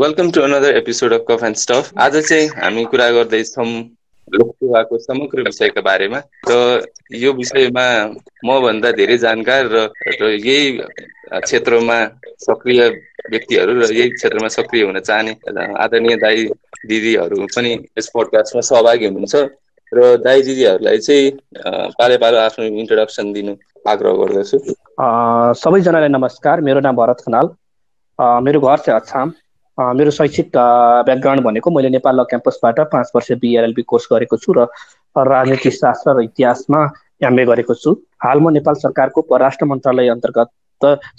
Welcome to another episode of cuff and stuff आज चाहिँ हामी कुरा गर्दैछौँ लोकसेवाको समग्र विषयका बारेमा। र यो विषयमा मभन्दा धेरै जानकार र यही क्षेत्रमा सक्रिय व्यक्तिहरू र यही क्षेत्रमा सक्रिय हुन चाहने आदरणीय दाई दिदीहरू पनि यस पोडकास्टमा सहभागी हुनुहुन्छ। र दाई दिदीहरूलाई चाहिँ पाले पालो आफ्नो इन्ट्रोडक्सन दिनु आग्रह गर्दछु। सबैजनालाई नमस्कार। मेरो नाम भरत खनाल। मेरो घर चाहिँ अछाम। मेरो शैक्षिक ब्याकग्राउन्ड भनेको मैले नेपाल ल क्याम्पसबाट पाँच वर्ष बिआरएलबी कोर्स गरेको छु र राजनीति शास्त्र र इतिहासमा एमए गरेको छु। हाल म नेपाल सरकारको परराष्ट्र मन्त्रालय अन्तर्गत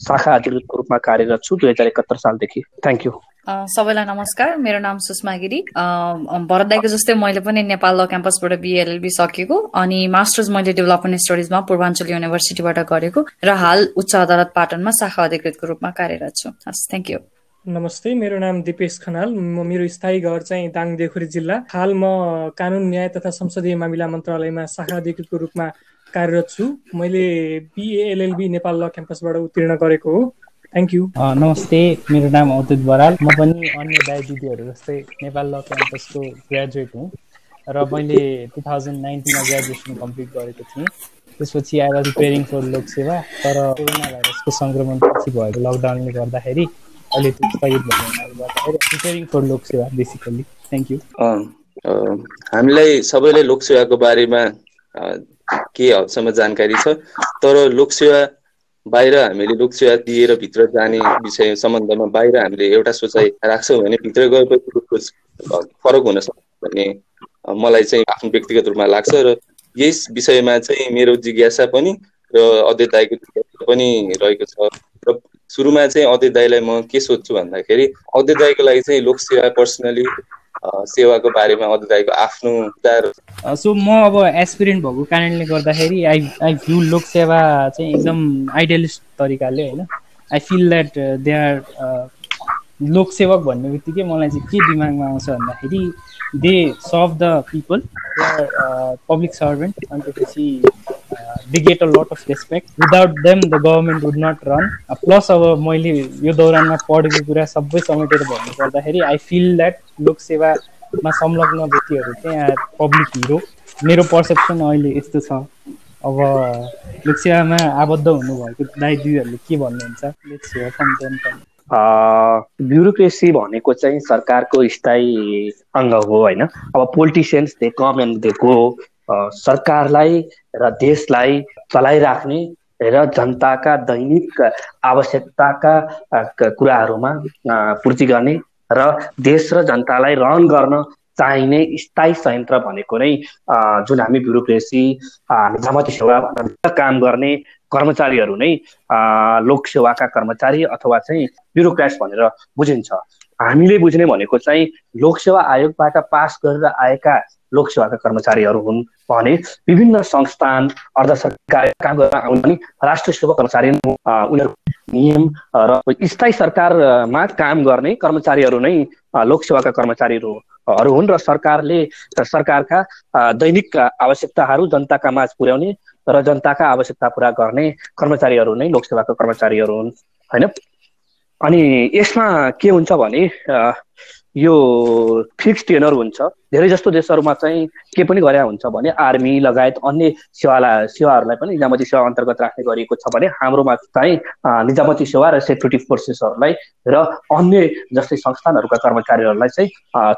शाखा अधिकृतको रूपमा कार्यरत छु दुई हजार एकहत्तर सालदेखि। थ्याङ्क यू सबैलाई नमस्कार। मेरो नाम सुषमा गिरी। भरत दाईको जस्तै मैले पनि नेपाल ल क्याम्पसबाट बिएलएलबी सकेको अनि मास्टर्स मैले डेभलपमेन्ट स्टडिजमा पूर्वाञ्चल युनिभर्सिटीबाट गरेको र हाल उच्च अदालत पाटनमा शाखा अधिकृतको रूपमा कार्यरत छु। हस् थ्याङ्क यू नमस्ते मेरो नाम दिपेश खनाल। म मेरो स्थायी घर चाहिँ दाङ देखुरी जिल्ला। हाल म कानुन न्याय तथा संसदीय मामिला मन्त्रालयमा शाखा अधिकृतको रूपमा कार्यरत छु। मैले बिएएलएलबी नेपाल ल क्याम्पसबाट उत्तीर्ण गरेको हो। थ्याङ्क यू नमस्ते मेरो नाम अवधुत बराल। म पनि अन्य दाई दिदीहरू जस्तै नेपाल ल क्याम्पसको ग्रेजुएट हुँ। र मैले टु थाउजन्ड नाइन्टिनमा ग्रेजुएसन कम्प्लिट गरेको थिएँ। त्यसपछि आई वाज प्रिपेरिङ फर लोकसेवा तर कोरोना भाइरसको सङ्क्रमण पछि भएको लकडाउनले गर्दाखेरि अहिले फर लोकसेवा बेसिकल्ली थ्याङ्क यू हामीलाई सबैलाई लोकसेवाको बारेमा के हदसम्म जानकारी छ? तर लोकसेवा बाहिर हामीले लोकसेवा दिएर भित्र जाने विषय सम्बन्धमा बाहिर हामीले एउटा सोचाइ राख्छौँ भने भित्र गएपछि फरक हुन सक्छ भन्ने मलाई चाहिँ आफ्नो व्यक्तिगत रूपमा लाग्छ र यस विषयमा चाहिँ मेरो जिज्ञासा पनि र अध्यय दाईको जिज्ञासा पनि रहेको छ र सुरुमा चाहिँ अध्यय दाईलाई म के सोध्छु भन्दाखेरि अध्यय दाईको लागि चाहिँ लोकसेवा पर्सनली सेवाको बारेमा अध्ययको आफ्नो सो म अब एसपिरेन्ट भएको कारणले गर्दाखेरि आई आई भ्यू लोकसेवा चाहिँ एकदम आइडियलिस्ट तरिकाले होइन। I feel that they are लोकसेवक भन्ने बित्तिकै मलाई चाहिँ के दिमागमा आउँछ भन्दाखेरि they serve the people public servant अनि त्यसपछि they get a lot of respect without them the government would not run plus अब मैले यो दौरानमा पढेको कुरा सबै समेटेर भन्नु पर्दाखेरि आई फिल द्याट लोकसेवामा संलग्न व्यक्तिहरू चाहिँ पब्लिक हिरो मेरो पर्सेप्सन अहिले यस्तो छ। अब लोकसेवामा आबद्ध हुनुभएको दाइ दिदीहरूले के भन्नुहुन्छ? ब्युरोक्रेसी भनेको चाहिँ सरकारको स्थायी अङ्ग हो होइन? अब politicians they come and they go सरकारलाई र देशलाई चलाइराख्ने र जनताका दैनिक आवश्यकताका कुराहरूमा पूर्ति गर्ने र देश र जनतालाई रन गर्न चाहिने स्थायी संयन्त्र भनेको नै जुन हामी ब्युरोक्रेसी निजामती सेवा काम गर्ने कर्मचारीहरू नै लोकसेवाका कर्मचारी अथवा चाहिँ ब्युरोक्राट्स भनेर बुझिन्छ। हामीले बुझ्ने भनेको चाहिँ लोकसेवा आयोगबाट पास गरेर आएका लोकसेवाका कर्मचारीहरू हुन् भने विभिन्न संस्थान अर्ध सरकारी काम गर्न आउने राष्ट्र सेवा कर्मचारी उनीहरू नियम र स्थायी सरकारमा काम गर्ने कर्मचारीहरू नै लोकसेवाका कर्मचारीहरू हुन् र सरकारले सरकारका दैनिक आवश्यकताहरू जनताका माझ पुर्याउने र जनताका आवश्यकता पुरा गर्ने कर्मचारीहरू नै लोकसेवाका कर्मचारीहरू हुन् होइन? अनि यसमा के हुन्छ भने यो फिक्स टेनर हुन्छ। धेरै जस्तो देशहरूमा चाहिँ के पनि गरे हुन्छ भने आर्मी लगायत अन्य सेवालाई सेवाहरूलाई पनि निजामती सेवा अन्तर्गत राख्ने गरिएको छ भने हाम्रोमा चाहिँ निजामती सेवा र सेक्युरिटी फोर्सेसहरूलाई र अन्य जस्तै संस्थानहरूका कर्मचारीहरूलाई चाहिँ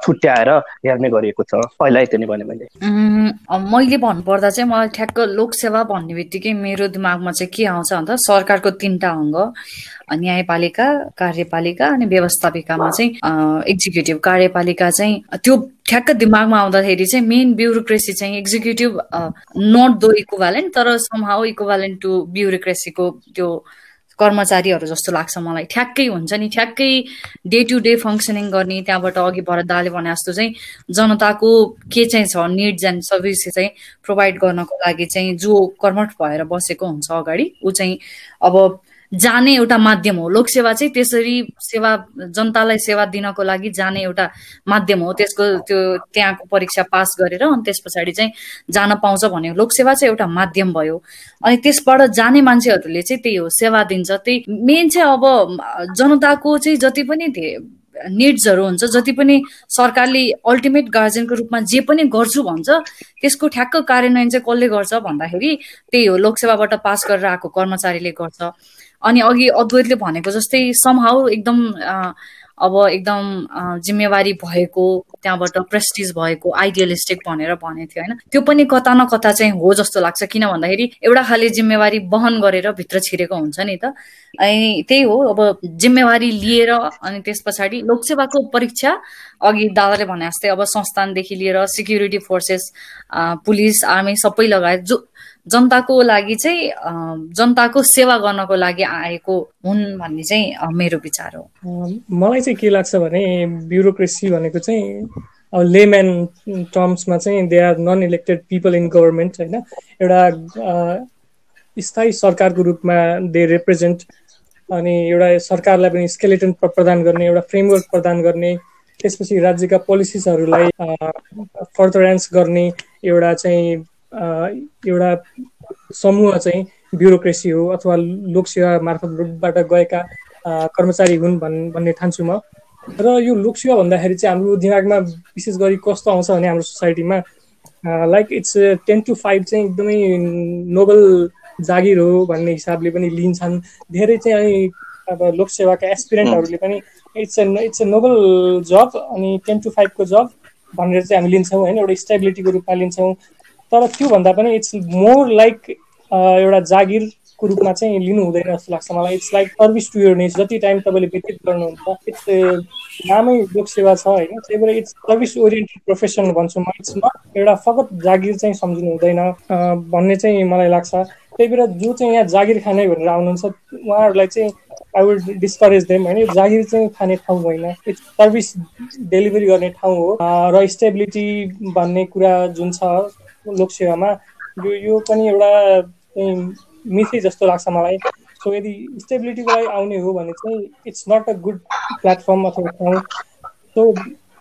छुट्याएर हेर्ने गरिएको छ। पहिला यति नै भने मैले। मैले भन्नुपर्दा चाहिँ मलाई ठ्याक्क लोकसेवा भन्ने बित्तिकै मेरो दिमागमा चाहिँ के आउँछ भन्दा सरकारको तिनवटा अङ्ग न्यायपालिका कार्यपालिका अनि व्यवस्थापिकामा चाहिँ एक्जिक्युटिभ कार्यपालिका चाहिँ त्यो ठ्याक्क दिमागमा आउँदाखेरि चाहिँ मेन ब्युरोक्रेसी चाहिँ एक्जिक्युटिभ नट दो इक्वालेन्ट तर समहाउ इक्वालेन्ट टु ब्युरोक्रेसीको त्यो कर्मचारीहरू जस्तो लाग्छ मलाई। ठ्याक्कै हुन्छ नि ठ्याक्कै डे टु डे फङ्सनिङ गर्ने त्यहाँबाट अघि भरत भने जस्तो चाहिँ जनताको के चाहिँ छ निड्स एन्ड सर्भिस चाहिँ प्रोभाइड गर्नको लागि चाहिँ जो कर्मठ भएर बसेको हुन्छ अगाडि ऊ चाहिँ अब जाने एउटा माध्यम हो। लोकसेवा चाहिँ त्यसरी सेवा जनतालाई सेवा दिनको लागि जाने एउटा माध्यम हो। त्यसको त्यो त्यहाँको परीक्षा पास गरेर अनि त्यस पछाडि चाहिँ जान पाउँछ भने लोकसेवा चाहिँ एउटा माध्यम भयो। अनि त्यसबाट जाने मान्छेहरूले चाहिँ त्यही हो सेवा दिन्छ। त्यही मेन चाहिँ अब जनताको चाहिँ जति पनि निड्सहरू हुन्छ जति पनि सरकारले अल्टिमेट गार्जेनको रूपमा जे पनि गर्छु भन्छ त्यसको ठ्याक्क कार्यान्वयन चाहिँ कसले गर्छ भन्दाखेरि त्यही हो। लोकसेवाबाट पास गरेर आएको कर्मचारीले गर्छ। अनि अघि अद्वैतले भनेको जस्तै समहाउ एकदम अब एकदम जिम्मेवारी भएको त्यहाँबाट प्रेस्टिज भएको आइडियलिस्टिक भनेर भनेको थियो होइन? त्यो पनि कता न कता चाहिँ हो जस्तो लाग्छ किन भन्दाखेरि एउटा खाले जिम्मेवारी वहन गरेर भित्र छिरेको हुन्छ नि त। अनि त्यही हो अब जिम्मेवारी लिएर अनि त्यस पछाडि लोकसेवाको परीक्षा अघि दादाले भने जस्तै अब संस्थानदेखि लिएर सिक्युरिटी फोर्सेस पुलिस आर्मी सबै लगायत जो जनताको लागि चाहिँ जनताको सेवा गर्नको लागि आएको हुन् भन्ने चाहिँ मेरो विचार हो। मलाई चाहिँ के लाग्छ भने ब्युरोक्रेसी भनेको चाहिँ अब लेम्यान टर्म्समा चाहिँ they are non elected people in government होइन? एउटा स्थायी सरकारको रूपमा दे रिप्रेजेन्ट अनि एउटा सरकारलाई पनि स्केलेटन प्रदान गर्ने एउटा फ्रेमवर्क प्रदान गर्ने त्यसपछि राज्यका पोलिसिसहरूलाई फर्दरेन्स गर्ने एउटा चाहिँ एउटा समूह चाहिँ ब्युरोक्रेसी हो अथवा लोकसेवा मार्फतबाट गएका कर्मचारी हुन् भन् भन्ने ठान्छु म। र यो लोकसेवा भन्दाखेरि चाहिँ हाम्रो दिमागमा विशेष गरी कस्तो आउँछ भने हाम्रो सोसाइटीमा like it's ten to five चाहिँ एकदमै नोबल जागिर हो भन्ने हिसाबले पनि लिन्छन्। धेरै चाहिँ अब लोकसेवाका एसपिरेन्टहरूले पनि it's a it's a noble job अनि टेन टु फाइभको जब भनेर चाहिँ हामी लिन्छौँ होइन? एउटा स्टेबिलिटीको रूपमा लिन्छौँ। तर त्योभन्दा पनि इट्स मोर लाइक एउटा जागिरको रूपमा चाहिँ लिनु हुँदैन जस्तो लाग्छ मलाई। It's like service to your nation जति टाइम तपाईँले व्यतीत गर्नुहुन्छ इट्स नामै लोकसेवा छ होइन। त्यही भएर इट्स सर्भिस ओरिएन्टेड प्रोफेसन भन्छु म। इट्स नट एउटा फकत जागिर चाहिँ सम्झिनु हुँदैन भन्ने चाहिँ मलाई लाग्छ। त्यही भएर जो चाहिँ यहाँ जागिर खाने भनेर आउनुहुन्छ उहाँहरूलाई चाहिँ आई विल डिस्करेज देम होइन। जागिर चाहिँ खाने ठाउँ होइन। इट्स सर्भिस डेलिभरी गर्ने ठाउँ हो। र स्टेबिलिटी भन्ने कुरा जुन छ लोकसेवामा यो यो पनि एउटा मिथै जस्तो लाग्छ मलाई। सो यदि स्टेबिलिटीको लागि आउने हो भने चाहिँ it's not a good platform अथवा ठाउँ so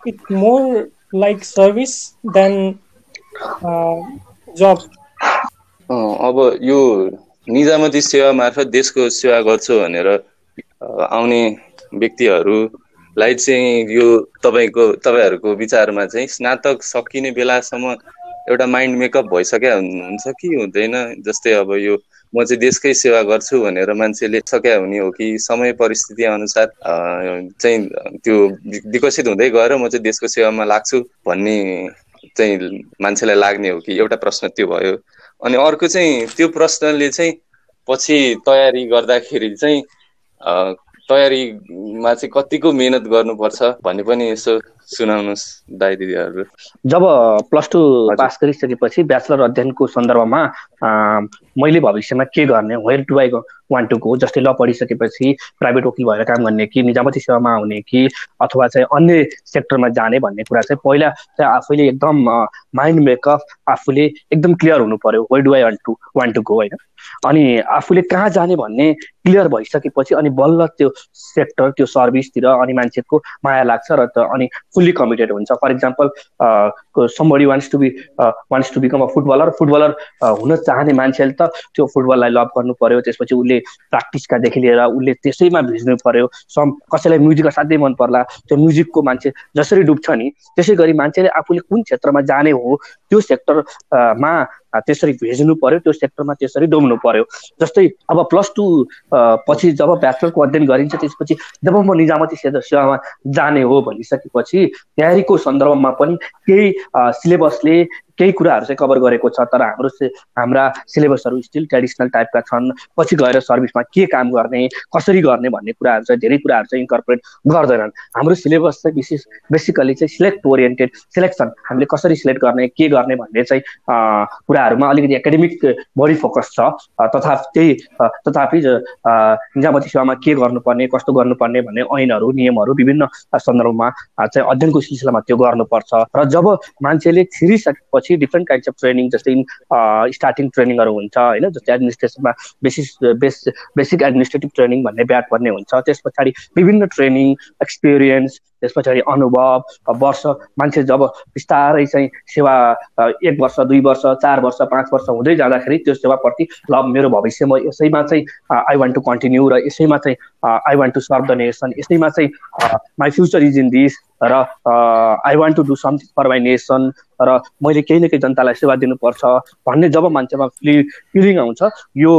it's more like service than job अब यो निजामती सेवा मार्फत देशको सेवा गर्छु भनेर आउने व्यक्तिहरूलाई चाहिँ यो तपाईँको तपाईँहरूको विचारमा चाहिँ स्नातक सकिने बेलासम्म एउटा माइन्ड मेकअप भइसक्या हुन्छ कि हुँदैन? जस्तै अब यो म चाहिँ देशकै सेवा गर्छु भनेर मान्छेले सक्या हुने हो कि समय परिस्थिति अनुसार चाहिँ त्यो विकसित हुँदै गएर म चाहिँ देशको सेवामा लाग्छु भन्ने चाहिँ मान्छेलाई लाग्ने हो कि एउटा प्रश्न त्यो भयो। अनि अर्को चाहिँ त्यो प्रश्नले चाहिँ पछि तयारी गर्दाखेरि चाहिँ तयारीमा चाहिँ कतिको मेहनत गर्नुपर्छ भन्ने पनि यसो सुनाउनुहोस् दाई दिदीहरू। जब प्लस टू पास गरिसकेपछि ब्याचलर अध्ययनको सन्दर्भमा मैले भविष्यमा के गर्ने where to I want to go जस्तै ल पढिसकेपछि प्राइभेट वकिल भएर काम गर्ने कि निजामती सेवामा आउने कि अथवा चाहिँ अन्य सेक्टरमा जाने भन्ने कुरा चाहिँ पहिला चाहिँ आफैले एकदम माइन्ड मेकअप आफूले एकदम क्लियर हुनु पर्यो where do I want to want to go होइन? अनि आफूले कहाँ जाने भन्ने क्लियर भइसकेपछि अनि बल्ल त्यो सेक्टर त्यो सर्भिसतिर अनि मान्छेको माया लाग्छ र त अनि फुल्ली कमिटेड हुन्छ. For example somebody wants to be wants to become a footballer footballer हुन चाहने मान्छेले त त्यो फुटबललाई लभ गर्नु पर्यो त्यसपछि उसले प्र्याक्टिसकादेखि लिएर उसले त्यसैमा भिज्नु पर्यो। सम कसैलाई म्युजिक असाध्यै मन पर्ला त्यो म्युजिकको मान्छे जसरी डुब्छ नि त्यसै गरी मान्छेले आफूले कुन क्षेत्रमा जाने हो त्यो सेक्टरमा त्यसरी भेज्नु पर्यो त्यो सेक्टरमा त्यसरी डुब्नु पर्यो। जस्तै अब प्लस टू पछि जब ब्याचलरको अध्ययन गरिन्छ त्यसपछि जब म निजामती सेवामा जाने हो भनिसकेपछि तयारीको सन्दर्भमा पनि केही सिलेबसले केही कुराहरू चाहिँ कभर गरेको छ तर हाम्रो हाम्रा सिलेबसहरू स्टिल ट्रेडिसनल टाइपका छन्। पछि गएर सर्भिसमा के काम गर्ने कसरी गर्ने भन्ने कुराहरू चाहिँ धेरै कुराहरू चाहिँ इन्कर्पोरेट गर्दैनन्। हाम्रो सिलेबस चाहिँ विशेष बेसिकली चाहिँ सिलेक्ट ओरिएन्टेड सिलेक्सन हामीले कसरी सिलेक्ट गर्ने के गर्ने भन्ने चाहिँ कुराहरूमा अलिकति एकाडेमिक बढी फोकस छ। तथा त्यही तथापि निजामती सेवामा के गर्नुपर्ने कस्तो गर्नुपर्ने भन्ने ऐनहरू नियमहरू विभिन्न सन्दर्भमा चाहिँ अध्ययनको सिलसिलामा त्यो गर्नुपर्छ। र जब मान्छेले छिरिसकेपछि त्यसपछि डिफ्रेन्ट काइन्ड्स अफ ट्रेनिङ जस्तै स्टार्टिङ ट्रेनिङहरू हुन्छ होइन? जस्तै एडमिनिस्ट्रेसनमा basis base basic administrative training भन्ने ब्याट पर्ने हुन्छ। त्यस पछाडि विभिन्न ट्रेनिङ एक्सपिरियन्स त्यस पछाडि अनुभव वर्ष मान्छे जब बिस्तारै चाहिँ सेवा एक वर्ष दुई वर्ष चार वर्ष पाँच वर्ष हुँदै जाँदाखेरि त्यो सेवाप्रति ल मेरो भविष्य म यसैमा चाहिँ आई वान्ट टु कन्टिन्यू र यसैमा चाहिँ I want to serve the nation यसैमा चाहिँ my future is in this र I want to do something for my nation र मैले केही न केही जनतालाई सेवा दिनुपर्छ भन्ने जब मान्छेमा फिलि फिलिङ आउँछ यो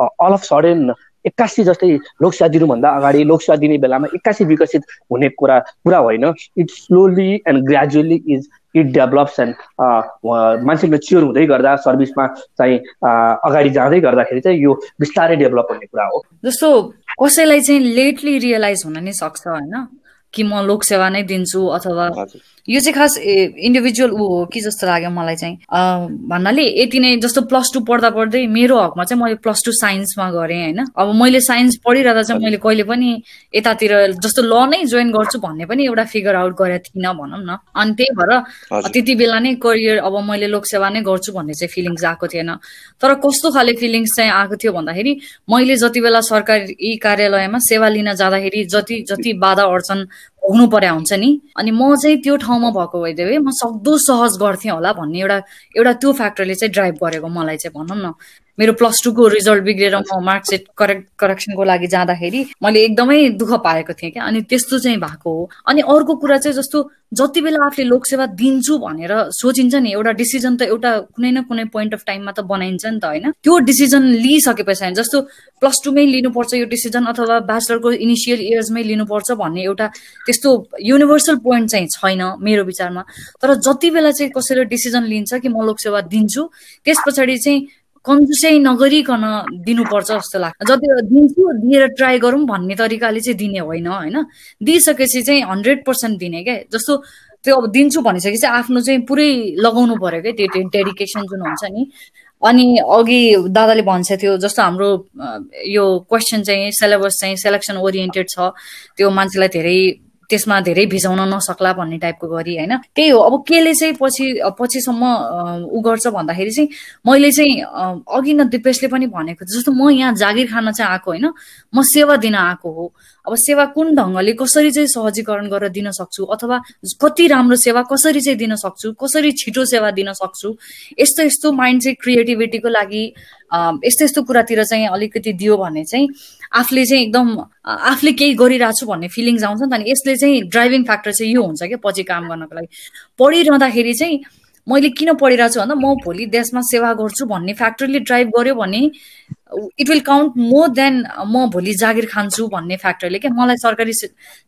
अल अफ सडन एक्कासी जस्तै लोकसेवा दिनुभन्दा अगाडि लोकसेवा दिने बेलामा एक्कासी विकसित हुने कुरा कुरा होइन। It slowly and gradually is it develops and मान्छे मेच्योर हुँदै गर्दा सर्भिसमा चाहिँ अगाडि जाँदै गर्दाखेरि चाहिँ यो बिस्तारै डेभलप हुने कुरा हो। जस्तो कसैलाई चाहिँ लेटली रियलाइज हुन नै सक्छ होइन? कि म लोकसेवा नै दिन्छु अथवा यो चाहिँ खास इन्डिभिजुअल ऊ हो कि जस्तो लाग्यो मलाई चाहिँ। भन्नाले यति नै जस्तो प्लस टू पढ्दा पढ्दै मेरो हकमा चाहिँ मैले प्लस टू साइन्समा गरेँ होइन। अब मैले साइन्स पढिरहँदा चाहिँ मैले कहिले पनि यतातिर जस्तो ल नै जोइन गर्छु भन्ने पनि एउटा फिगर आउट गरेको थिइनँ भनौँ न। अनि त्यही भएर त्यति बेला नै करियर अब मैले लोकसेवा नै गर्छु भन्ने चाहिँ फिलिङ्स आएको थिएन। तर कस्तो खाले फिलिङ्स चाहिँ आएको थियो भन्दाखेरि मैले जति बेला सरकारी कार्यालयमा सेवा लिन जाँदाखेरि जति जति बाधा अड्चन भोग्नु पर्या हुन्छ नि? अनि म चाहिँ त्यो ठाउँमा भएको भइदियो म सक्दो सहज गर्थेँ होला भन्ने एउटा एउटा त्यो फ्याक्टरले चाहिँ ड्राइभ गरेको मलाई चाहिँ भनौँ न। मेरो प्लस टूको रिजल्ट बिग्रेर म मार्कसिट करेक्ट करेक्सनको लागि जाँदाखेरि मैले एकदमै दुःख पाएको थिएँ क्या। अनि त्यस्तो चाहिँ भएको हो। अनि अर्को कुरा चाहिँ जस्तो जति बेला आफूले लोकसेवा दिन्छु भनेर सोचिन्छ नि एउटा डिसिजन त एउटा कुनै न कुनै पोइन्ट अफ टाइममा त बनाइन्छ नि त होइन? त्यो डिसिजन लिइसके पछाडि जस्तो प्लस टूमै लिनुपर्छ यो डिसिजन अथवा ब्याचलरको इनिसियल इयर्समै लिनुपर्छ भन्ने एउटा त्यस्तो युनिभर्सल पोइन्ट चाहिँ छैन मेरो विचारमा। तर जति बेला चाहिँ कसैले डिसिजन लिन्छ कि म लोकसेवा दिन्छु त्यस पछाडि चाहिँ कन्जुसै नगरिकन दिनुपर्छ जस्तो लाग्छ। जति दिन्छु दिएर ट्राई गरौँ भन्ने तरिकाले चाहिँ दिने होइन होइन? दिइसकेपछि चाहिँ हन्ड्रेड पर्सेन्ट दिने क्या जस्तो त्यो अब दिन्छु भनिसकेपछि आफ्नो चाहिँ पुरै लगाउनु पऱ्यो क्या त्यो डेडिकेसन जुन हुन्छ नि। अनि अघि दादाले भन्छ थियो जस्तो हाम्रो यो क्वेसन चाहिँ सिलेबस चाहिँ सेलेक्सन ओरिएन्टेड छ। त्यो मान्छेलाई धेरै त्यसमा धेरै भिजाउन नसक्ला भन्ने टाइपको गरी होइन? त्यही हो। अब केले चाहिँ पछि पछिसम्म उ गर्छ भन्दाखेरि चाहिँ मैले चाहिँ अघि न दिपेशले पनि भनेको जस्तो म यहाँ जागिर खान चाहिँ आएको होइन? म सेवा दिन आएको हो। अब सेवा कुन ढङ्गले कसरी चाहिँ सहजीकरण गरेर दिन सक्छु? अथवा कति राम्रो सेवा कसरी चाहिँ दिन सक्छु? कसरी छिटो सेवा दिन सक्छु? यस्तो यस्तो माइन्ड चाहिँ क्रिएटिभिटीको लागि यस्तो यस्तो कुरातिर चाहिँ अलिकति दियो भने चाहिँ आफूले चाहिँ एकदम आफूले केही गरिरहेको छु भन्ने फिलिङ्स आउँछ नि त अनि यसले चाहिँ ड्राइभिङ फ्याक्टर चाहिँ यो हुन्छ क्या पछि काम गर्नको लागि। पढिरहँदाखेरि चाहिँ मैले किन पढिरहेको छु भन्दा म भोलि देशमा सेवा गर्छु भन्ने फ्याक्टरले ड्राइभ गर्यो भने it will count more than म भोलि जागिर खान्छु भन्ने फ्याक्टरले क्या मलाई सरकारी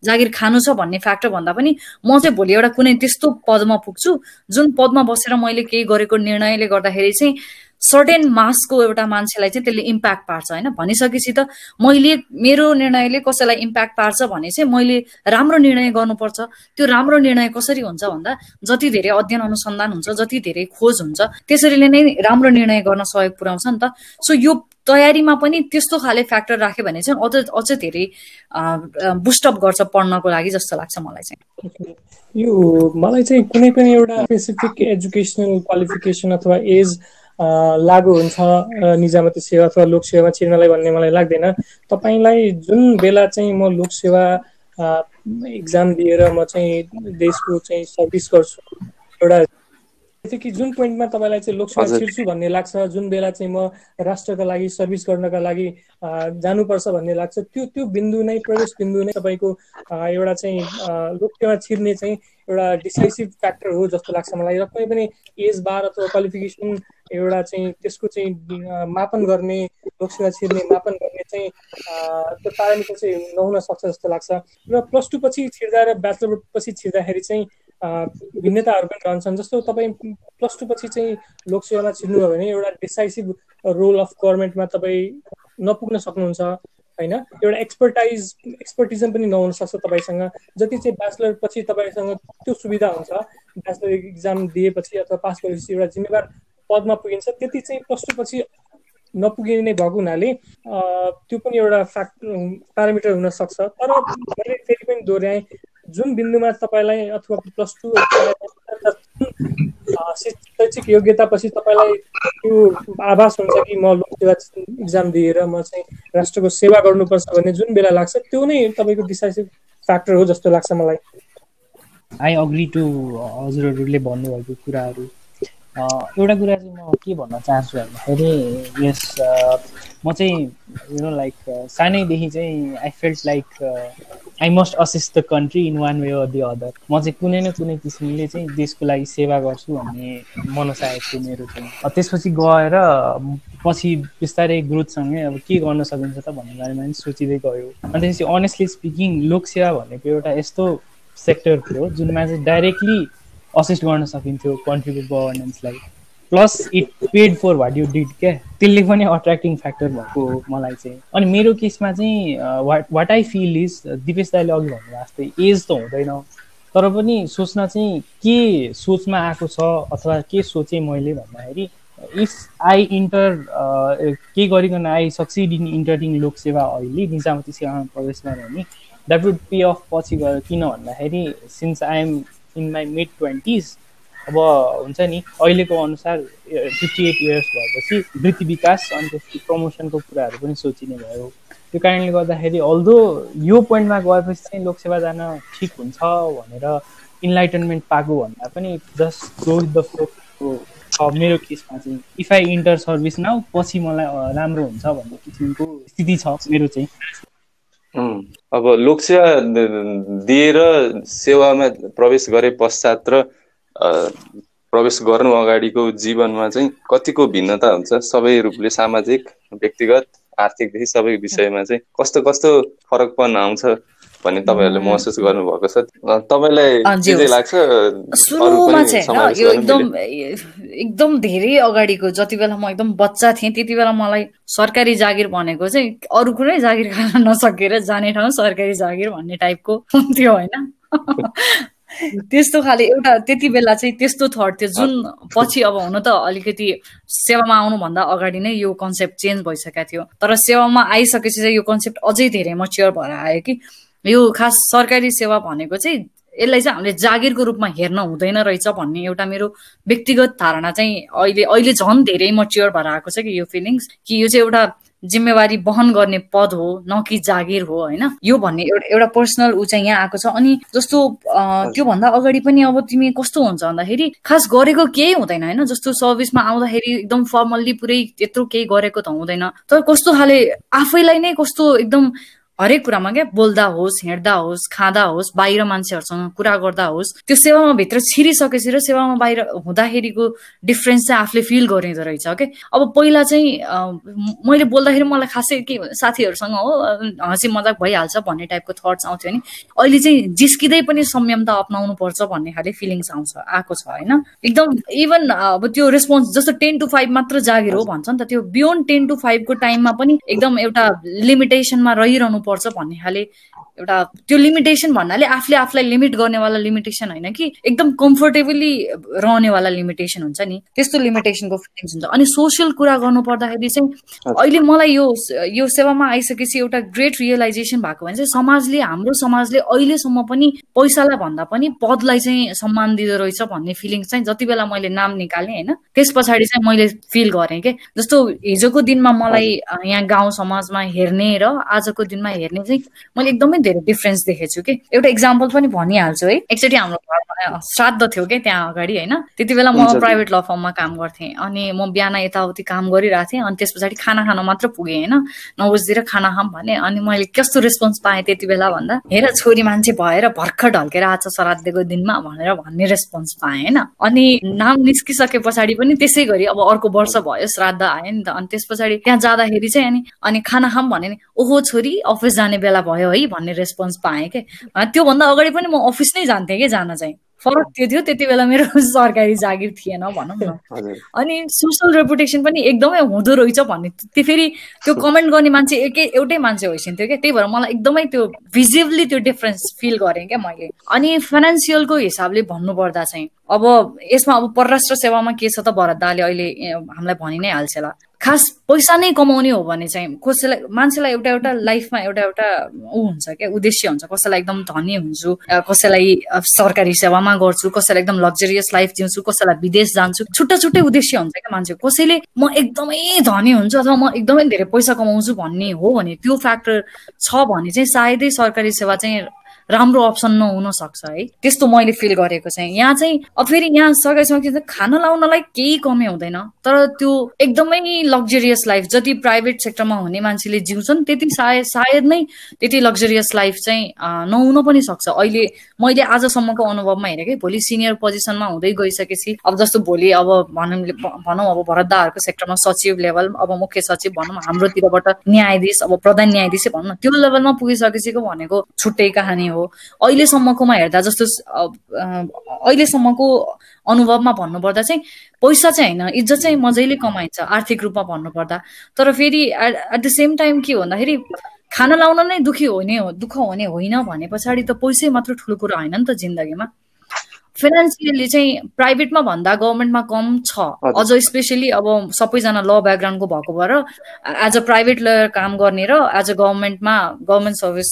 जागिर खानु छ भन्ने फ्याक्टर भन्दा पनि म चाहिँ भोलि एउटा कुनै त्यस्तो पदमा पुग्छु जुन पदमा बसेर मैले केही गरेको निर्णयले गर्दाखेरि चाहिँ सर्टेन मासको एउटा मान्छेलाई चाहिँ त्यसले इम्प्याक्ट पार्छ होइन? भनिसकेपछि त मैले मेरो निर्णयले कसैलाई इम्प्याक्ट पार्छ भने चाहिँ मैले राम्रो निर्णय गर्नुपर्छ। त्यो राम्रो निर्णय कसरी हुन्छ भन्दा जति धेरै अध्ययन अनुसन्धान हुन्छ जति धेरै खोज हुन्छ त्यसरीले नै राम्रो निर्णय गर्न सहयोग पुर्याउँछ नि त। सो यो तयारीमा पनि त्यस्तो खाले फ्याक्टर राख्यो भने चाहिँ अझ अझ धेरै बुस्टअप गर्छ पढ्नको लागि जस्तो लाग्छ मलाई चाहिँ। यो मलाई चाहिँ कुनै पनि एउटा स्पेसिफिक एजुकेसनल क्वालिफिकेसन अथवा एज लागु हुन्छ निजामती सेवा अथवा लोकसेवामा छिर्नलाई भन्ने मलाई लाग्दैन। तपाईँलाई जुन बेला चाहिँ म लोकसेवा इक्जाम दिएर म चाहिँ देशको चाहिँ सर्भिस गर्छु एउटा कि जुन पोइन्टमा तपाईँलाई चाहिँ लोकसेवा छिर्छु भन्ने लाग्छ जुन बेला चाहिँ म राष्ट्रका लागि सर्भिस गर्नका लागि जानुपर्छ भन्ने लाग्छ त्यो त्यो बिन्दु नै प्रवेश बिन्दु नै तपाईँको एउटा चाहिँ लोकसेवा छिर्ने चाहिँ एउटा डिसाइसिभ फ्याक्टर हो जस्तो लाग्छ मलाई। र कुनै पनि एज बार अथवा क्वालिफिकेसन एउटा चाहिँ त्यसको चाहिँ मापन गर्ने लोकसेवा छिर्ने मापन गर्ने चाहिँ त्यो प्यारामिटर चाहिँ नहुन सक्छ जस्तो लाग्छ। र प्लस टू पछि छिर्दा र ब्याचलर पछि छिर्दाखेरि चाहिँ भिन्नताहरू पनि रहन्छन्। जस्तो तपाईँ प्लस टू पछि चाहिँ लोकसेवामा छिर्नुभयो भने एउटा डिसाइसिभ रोल अफ गभर्मेन्टमा तपाईँ नपुग्न सक्नुहुन्छ होइन? एउटा एक्सपर्टाइज एक्सपर्टिजम पनि नहुन सक्छ तपाईँसँग। जति चाहिँ ब्याचलर पछि तपाईँसँग त्यो सुविधा हुन्छ ब्याचलर इक्जाम दिएपछि अथवा पास गरेपछि एउटा जिम्मेवार पदमा पुगिन्छ। त्यति चाहिँ प्लस टू पछि नपुगिने भएको हुनाले त्यो पनि एउटा फ्याक्ट प्यारामिटर हुनसक्छ। तर मैले फेरि पनि दोहोऱ्याएँ जुन बिन्दुमा तपाईँलाई अथवा प्लस टू शैक्षिक योग्यतापछि तपाईँलाई त्यो आभास हुन्छ कि म लोकसेवा इक्जाम दिएर म चाहिँ राष्ट्रको सेवा गर्नुपर्छ भन्ने जुन बेला लाग्छ त्यो नै तपाईँको डिसाइसिभ फ्याक्टर हो जस्तो लाग्छ मलाई। आई अग्री टु हजुरहरूले भन्नुभएको कुराहरू। एउटा कुरा चाहिँ म के भन्न चाहन्छु भन्दाखेरि यस म चाहिँ यु नो लाइक सानैदेखि चाहिँ I felt like I must assist the country in one way or the other म चाहिँ कुनै न कुनै किसिमले चाहिँ देशको लागि सेवा गर्छु भन्ने मनसायक थियो मेरो चाहिँ त्यसपछि गएर पछि बिस्तारै ग्रोथसँगै अब के गर्न सकिन्छ त भन्ने बारेमा पनि सोचिँदै गयो। अनि त्यसपछि अनेस्टली स्पिकिङ लोकसेवा भनेको एउटा यस्तो सेक्टर थियो जुनमा चाहिँ डाइरेक्टली असिस्ट गर्न सकिन्थ्यो कन्ट्रीको गभर्नेन्सलाई plus it paid for what you did क्या? त्यसले पनि अट्र्याक्टिङ फ्याक्टर भएको मलाई चाहिँ. अनि मेरो केसमा चाहिँ what what I feel is Dipesh दाईले अघि भन्नुभएको जस्तै एज त हुँदैन। तर पनि सोच्न चाहिँ के सोचमा आएको छ अथवा के सोचेँ मैले भन्दाखेरि इफ आई इन्टर के गरिकन आई सक्सिड इन इन्टरिङ लोकसेवा अहिले निजामती सेवामा प्रवेश गरेँ भने द्याट वुड पे अफ पछि गएर किन भन्दाखेरि since I am in my mid twenties अब हुन्छ नि अहिलेको अनुसार फिफ्टी एट इयर्स भएपछि वृत्ति विकास अनि त्यसपछि प्रमोसनको कुराहरू पनि सोचिने भयो। त्यो कारणले गर्दाखेरि अल्दो यो पोइन्टमा गएपछि चाहिँ लोकसेवा जान ठिक हुन्छ भनेर इन्लाइटनमेन्ट पाएको भन्दा पनि जस्ट गो द फ्लो मेरो केसमा चाहिँ if I enter service now पछि मलाई राम्रो हुन्छ भन्ने किसिमको स्थिति छ मेरो चाहिँ। अब लोकसेवा दिएर सेवामा प्रवेश गरे पश्चात र प्रवेश गर्नु अगाडिको जीवनमा चाहिँ कतिको भिन्नता हुन्छ? सबै रूपले सामाजिक व्यक्तिगत आर्थिकदेखि सबै विषयमा चाहिँ कस्तो कस्तो फरकपन आउँछ? भन्ने तपाईँहरूले महसुस गर्नुभएको छ। तपाईँलाई लाग्छ सुरुमा चाहिँ यो एकदम एकदम धेरै अगाडिको जति बेला म एकदम बच्चा थिएँ त्यति बेला मलाई सरकारी जागिर भनेको चाहिँ अरू कुनै जागिर खान नसकेर जाने ठाउँ सरकारी जागिर भन्ने टाइपको हुन्थ्यो होइन? त्यस्तो खाले एउटा त्यति बेला चाहिँ त्यस्तो थट थियो। जुन पछि अब हुन त अलिकति सेवामा आउनुभन्दा अगाडि नै यो कन्सेप्ट चेन्ज भइसकेको थियो। तर सेवामा आइसकेपछि चाहिँ यो कन्सेप्ट अझै धेरै मच्योर भएर आयो कि यो खास सरकारी सेवा भनेको चाहिँ यसलाई चाहिँ हामीले जागिरको रूपमा हेर्न हुँदैन रहेछ भन्ने एउटा मेरो व्यक्तिगत धारणा चाहिँ अहिले अहिले झन् धेरै मच्योर भएर आएको छ कि यो फिलिङ्स कि यो चाहिँ एउटा जिम्मेवारी वहन गर्ने पद हो न कि जागिर हो होइन? यो भन्ने एउटा एउटा पर्सनल ऊ चाहिँ यहाँ आएको छ। अनि जस्तो त्योभन्दा अगाडि पनि अब तिमी कस्तो हुन्छ भन्दाखेरि खास गरेको केही हुँदैन होइन? जस्तो सर्भिसमा आउँदाखेरि एकदम फर्मल्ली पुरै त्यत्रो केही गरेको त हुँदैन। तर कस्तो खाले आफैलाई नै कस्तो एकदम हरेक कुरामा क्या बोल्दा होस् हिँड्दा होस् खाँदा होस् बाहिर मान्छेहरूसँग कुरा गर्दा होस् त्यो सेवामा भित्र छिरिसकेपछि र सेवामा बाहिर हुँदाखेरिको डिफ्रेन्स चाहिँ आफूले फिल गरिँदो रहेछ क्या अब पहिला चाहिँ मैले बोल्दाखेरि मलाई खासै के साथीहरूसँग हो हाँसी मजाक भइहाल्छ भन्ने टाइपको थट्स आउँथ्यो नि। अहिले चाहिँ जिस्किँदै पनि संयमता अप्नाउनु पर्छ भन्ने खाले फिलिङ्स आउँछ आएको छ होइन? एकदम इभन अब त्यो रेस्पोन्स जस्तो टेन टु फाइभ मात्र जागिर हो भन्छ नि त त्यो बियोन्ड टेन टु फाइभको टाइममा पनि एकदम एउटा लिमिटेसनमा रहिरहनु पर्छ भन्ने खाले एउटा त्यो लिमिटेसन भन्नाले आफूले आफूलाई लिमिट गर्नेवाला लिमिटेसन होइन कि? एकदम कम्फोर्टेबली रहनेवाला लिमिटेसन हुन्छ नि। त्यस्तो लिमिटेसनको फिलिङ्स हुन्छ। अनि सोसियल कुरा गर्नु पर्दाखेरि चाहिँ अहिले मलाई यो यो सेवामा आइसकेपछि एउटा ग्रेट रियलाइजेसन भएको भने चाहिँ समाजले हाम्रो समाजले अहिलेसम्म पनि पैसालाई भन्दा पनि पदलाई चाहिँ सम्मान दिँदो रहेछ भन्ने फिलिङ्स चाहिँ जति बेला मैले नाम निकालेँ होइन त्यस पछाडि चाहिँ मैले फिल गरेँ कि? जस्तो हिजोको दिनमा मलाई यहाँ गाउँ समाजमा हेर्ने र आजको दिनमा हेर्ने चाहिँ मैले एकदमै धेरै डिफ्रेन्स देखेको छु कि? एउटा इक्जाम्पल पनि भनिहाल्छु है? एकचोटि हाम्रो घरमा श्राद्ध थियो कि? त्यहाँ अगाडि होइन? त्यति बेला म प्राइभेट ल फर्ममा काम गर्थेँ अनि म बिहान यताउति काम गरिरहेको थिएँ अनि त्यस पछाडि खाना खान मात्र पुगेँ होइन? नौ बजीतिर खाना खाऊँ भने अनि मैले कस्तो रेस्पोन्स पाएँ त्यति बेला भन्दा हेर छोरी मान्छे भएर भर्खर ढल्केर आज श्राद्धको दिनमा भनेर भन्ने रेस्पोन्स पाएँ होइन? अनि नाम निस्किसके पछाडि पनि त्यसै गरी अब अर्को वर्ष भयो श्राद्ध आयो नि त अनि त्यस पछाडि त्यहाँ जाँदाखेरि चाहिँ अनि अनि खाना खाऊँ भने ओहो छोरी अफिस जाने बेला भयो है भन्ने रेस्पोन्स पाएँ क्या त्योभन्दा अगाडि पनि म अफिस नै जान्थेँ कि जान चाहिँ। फरक त्यो थियो त्यति बेला मेरो सरकारी जागिर थिएन भनौँ न। अनि सोसल रेपुटेसन पनि एकदमै हुँदो रहेछ भन्ने त्यो फेरि त्यो कमेन्ट गर्ने मान्छे एकै एउटै मान्छे होइसिन्थ्यो क्या त्यही भएर मलाई एकदमै त्यो भिजिबली त्यो डिफरेन्स फिल गरेँ क्या मैले। अनि फाइनेन्सियलको हिसाबले भन्नुपर्दा चाहिँ अब यसमा अब परराष्ट्र सेवामा के छ त भरत दाले अहिले हामीलाई भनि नै हाल्छ खास पैसा नै कमाउने हो भने चाहिँ कसैलाई मान्छेलाई एउटा एउटा लाइफमा एउटा एउटा ऊ हुन्छ क्या उद्देश्य हुन्छ। कसैलाई एकदम धनी हुन्छु कसैलाई सरकारी सेवामा गर्छु कसैलाई एकदम लग्जरियस लाइफ जिउँछु कसैलाई विदेश जान्छु। छुट्टा छुट्टै उद्देश्य हुन्छ क्या मान्छे। कसैले म एकदमै धनी हुन्छु अथवा म एकदमै धेरै पैसा कमाउँछु भन्ने हो भने त्यो फ्याक्टर छ भने चाहिँ सायदै सरकारी सेवा चाहिँ राम्रो अप्सन नहुन सक्छ है। त्यस्तो मैले फिल गरेको चाहिँ। यहाँ चाहिँ अब फेरि यहाँ सरकारी सकिन्छ खाना लाउनलाई केही कमी हुँदैन। तर त्यो एकदमै लग्जरियस लाइफ जति प्राइभेट सेक्टरमा हुने मान्छेले जिउँछन् त्यति सायद सायद नै त्यति लग्जरियस लाइफ चाहिँ नहुन पनि सक्छ। अहिले मैले आजसम्मको अनुभवमा हेरेँ कि भोलि सिनियर पोजिसनमा हुँदै गइसकेपछि अब जस्तो भोलि अब भनौँ भनौँ अब भरतदाहरूको सेक्टरमा सचिव लेभल अब मुख्य सचिव भनौँ हाम्रोतिरबाट न्यायाधीश अब प्रधान न्यायाधीश भनौँ न त्यो लेभलमा पुगिसकेको भनेको छुट्टै कहानी हो। हो। अहिलेसम्मकोमा हेर्दा जस्तो अहिलेसम्मको अनुभवमा भन्नुपर्दा चाहिँ पैसा चाहिँ होइन इज्जत चाहिँ मजाले कमाइन्छ आर्थिक रूपमा भन्नुपर्दा। तर फेरि एट द सेम टाइम के भन्दाखेरि खाना लाउन नै दुखी हुने दुःख हुने होइन भने पछाडि त पैसै मात्र ठुलो कुरा होइन नि त जिन्दगीमा। फाइनेन्सियली चाहिँ प्राइभेटमा भन्दा गभर्मेन्टमा कम छ। अझ स्पेसली अब सबैजना ल ब्याकग्राउन्डको भएको भएर एज अ प्राइभेट लयर काम गर्ने र एज अ गभर्मेन्टमा गभर्मेन्ट सर्भिस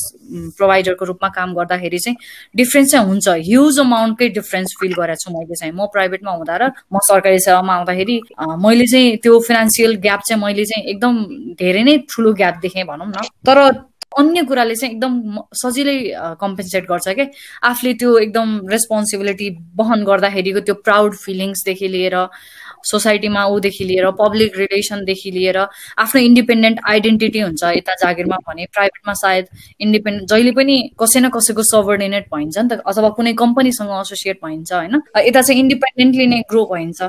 प्रोभाइडरको रूपमा काम गर्दाखेरि चाहिँ डिफ्रेन्स चाहिँ हुन्छ। ह्युज अमाउन्टकै डिफ्रेन्स फिल गरेको छु मैले चाहिँ। म प्राइभेटमा हुँदा र म सरकारी सेवामा आउँदाखेरि मैले चाहिँ त्यो फिनेन्सियल ग्याप चाहिँ मैले चाहिँ एकदम धेरै नै ठुलो ग्याप देखेँ भनौँ न। तर अन्य कुराले चाहिँ एकदम सजिलै कम्पेन्सेट गर्छ क्या आफूले त्यो एकदम रेस्पोन्सिबिलिटी वहन गर्दाखेरिको त्यो प्राउड फिलिङ्सदेखि लिएर सोसाइटीमा ऊदेखि लिएर पब्लिक रिलेसनदेखि लिएर आफ्नो इन्डिपेन्डेन्ट आइडेन्टिटी हुन्छ यता जागिरमा भने। प्राइभेटमा सायद इन्डिपेन्डेन्ट जहिले पनि कसै न कसैको सबर्डिनेट भइन्छ नि त अथवा कुनै कम्पनीसँग एसोसिएट भइन्छ होइन? यता चाहिँ इन्डिपेन्डेन्टली नै ग्रो भइन्छ।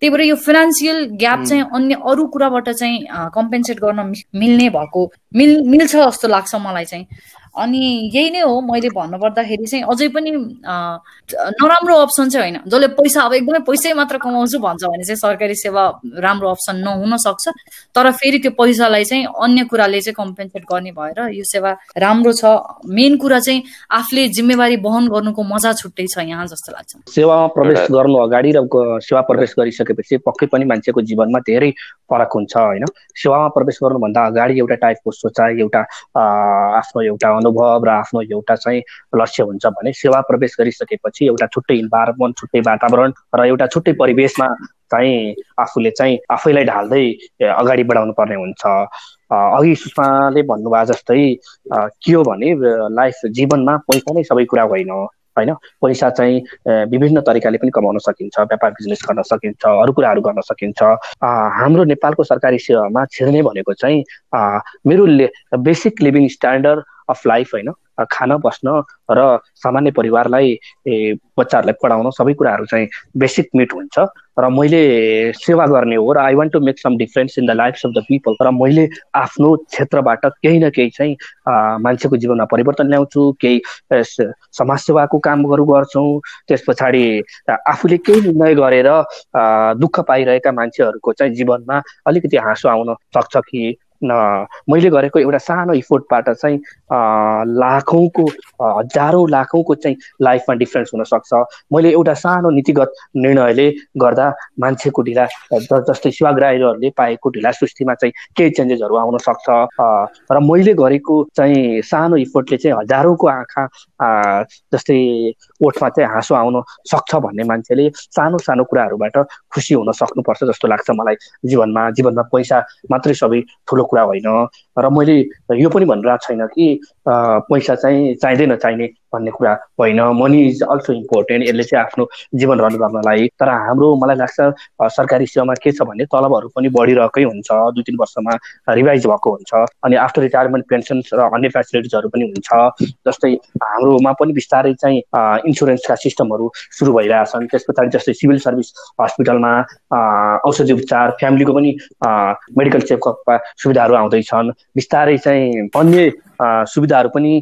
त्यही भएर यो फाइनेन्सियल ग्याप चाहिँ अन्य अरू कुराबाट चाहिँ कम्पेन्सेट गर्न मिल्ने भएको मिल मिल्छ जस्तो लाग्छ मलाई चाहिँ। अनि यही नै हो मैले भन्नुपर्दाखेरि चाहिँ अझै पनि नराम्रो अप्सन चाहिँ होइन। जसले पैसा अब एकदमै पैसै मात्र कमाउँछु भन्छ भने चाहिँ सरकारी सेवा राम्रो अप्सन नहुन सक्छ। तर फेरि त्यो पैसालाई चाहिँ अन्य कुराले चाहिँ कम्पेन्सेट गर्ने भएर यो सेवा राम्रो छ। मेन कुरा चाहिँ आफूले जिम्मेवारी वहन गर्नुको मजा छुट्टै छ यहाँ जस्तो लाग्छ। सेवामा प्रवेश गर्नु अगाडि र सेवा प्रवेश गरिसकेपछि पक्कै पनि मान्छेको जीवनमा धेरै फरक हुन्छ होइन। सेवामा प्रवेश गर्नुभन्दा अगाडि एउटा टाइपको सोचाइ एउटा आफ्नो एउटा अनुभव र आफ्नो एउटा चाहिँ लक्ष्य हुन्छ भने सेवा प्रवेश गरिसकेपछि एउटा छुट्टै इन्भाइरोमेन्ट छुट्टै वातावरण र एउटा छुट्टै परिवेशमा चाहिँ आफूले चाहिँ आफैलाई ढाल्दै अगाडि बढाउनु पर्ने हुन्छ अघि सुषमाले भन्नुभयो जस्तै के हो भने लाइफ जीवनमा पैसा नै सबै कुरा होइन होइन? पैसा चाहिँ विभिन्न तरिकाले पनि कमाउन सकिन्छ व्यापार बिजनेस गर्न सकिन्छ अरू कुराहरू गर्न सकिन्छ। हाम्रो नेपालको सरकारी सेवामा छिर्ने भनेको चाहिँ मेरो basic living standard of life होइन? खान बस्न र सामान्य परिवारलाई बच्चाहरूलाई पढाउन सबै कुराहरू चाहिँ बेसिक मिट हुन्छ। र मैले सेवा गर्ने हो र I want to make some difference in the life of the people र मैले आफ्नो क्षेत्रबाट केही न केही चाहिँ मान्छेको जीवनमा परिवर्तन ल्याउँछु केही समाजसेवाको कामहरू गर्छौँ। त्यस पछाडि आफूले केही निर्णय गरेर दुःख पाइरहेका मान्छेहरूको चाहिँ जीवनमा अलिकति हाँसो आउन सक्छ कि मैले गरेको एउटा सानो इफोर्टबाट चाहिँ लाखौँको हजारौँ लाखौँको चाहिँ लाइफमा डिफ्रेन्स हुनसक्छ। मैले एउटा सानो नीतिगत निर्णयले गर्दा मान्छेको ढिला जस्तै सेवाग्राहीहरूले पाएको ढिला सृष्टिमा चाहिँ केही चेन्जेसहरू आउन सक्छ। र मैले गरेको चाहिँ सानो इफोर्टले चाहिँ हजारौँको आँखा जस्तै ओठमा चाहिँ हाँसो आउन सक्छ भन्ने मान्छेले सानो सानो कुराहरूबाट खुसी हुन सक्नुपर्छ जस्तो लाग्छ मलाई। जीवनमा जीवनमा पैसा मात्रै सबै ठुलो कुरा होइन। र मैले यो पनि भनिरहेको छैन कि पैसा चाहिँ चाहिँदै नचाहिने भन्ने कुरा होइन। मनी इज अल्सो इम्पोर्टेन्ट यसले चाहिँ आफ्नो जीवन रन गर्नलाई। तर हाम्रो मलाई लाग्छ सरकारी सेवामा के छ भने तलबहरू पनि बढिरहेकै हुन्छ। दुई तिन वर्षमा रिभाइज भएको हुन्छ। अनि आफ्टर रिटायरमेन्ट पेन्सन र अन्य फेसिलिटिजहरू पनि हुन्छ। जस्तै हाम्रोमा पनि बिस्तारै चाहिँ इन्सुरेन्सका सिस्टमहरू सुरु भइरहेछन् त्यस पछाडि जस्तै सिभिल सर्भिस हस्पिटलमा औषधि उपचार फ्यामिलीको पनि मेडिकल चेकअपका सुविधाहरू आउँदैछन् बिस्तारै चाहिँ अन्य सुविधाहरू पनि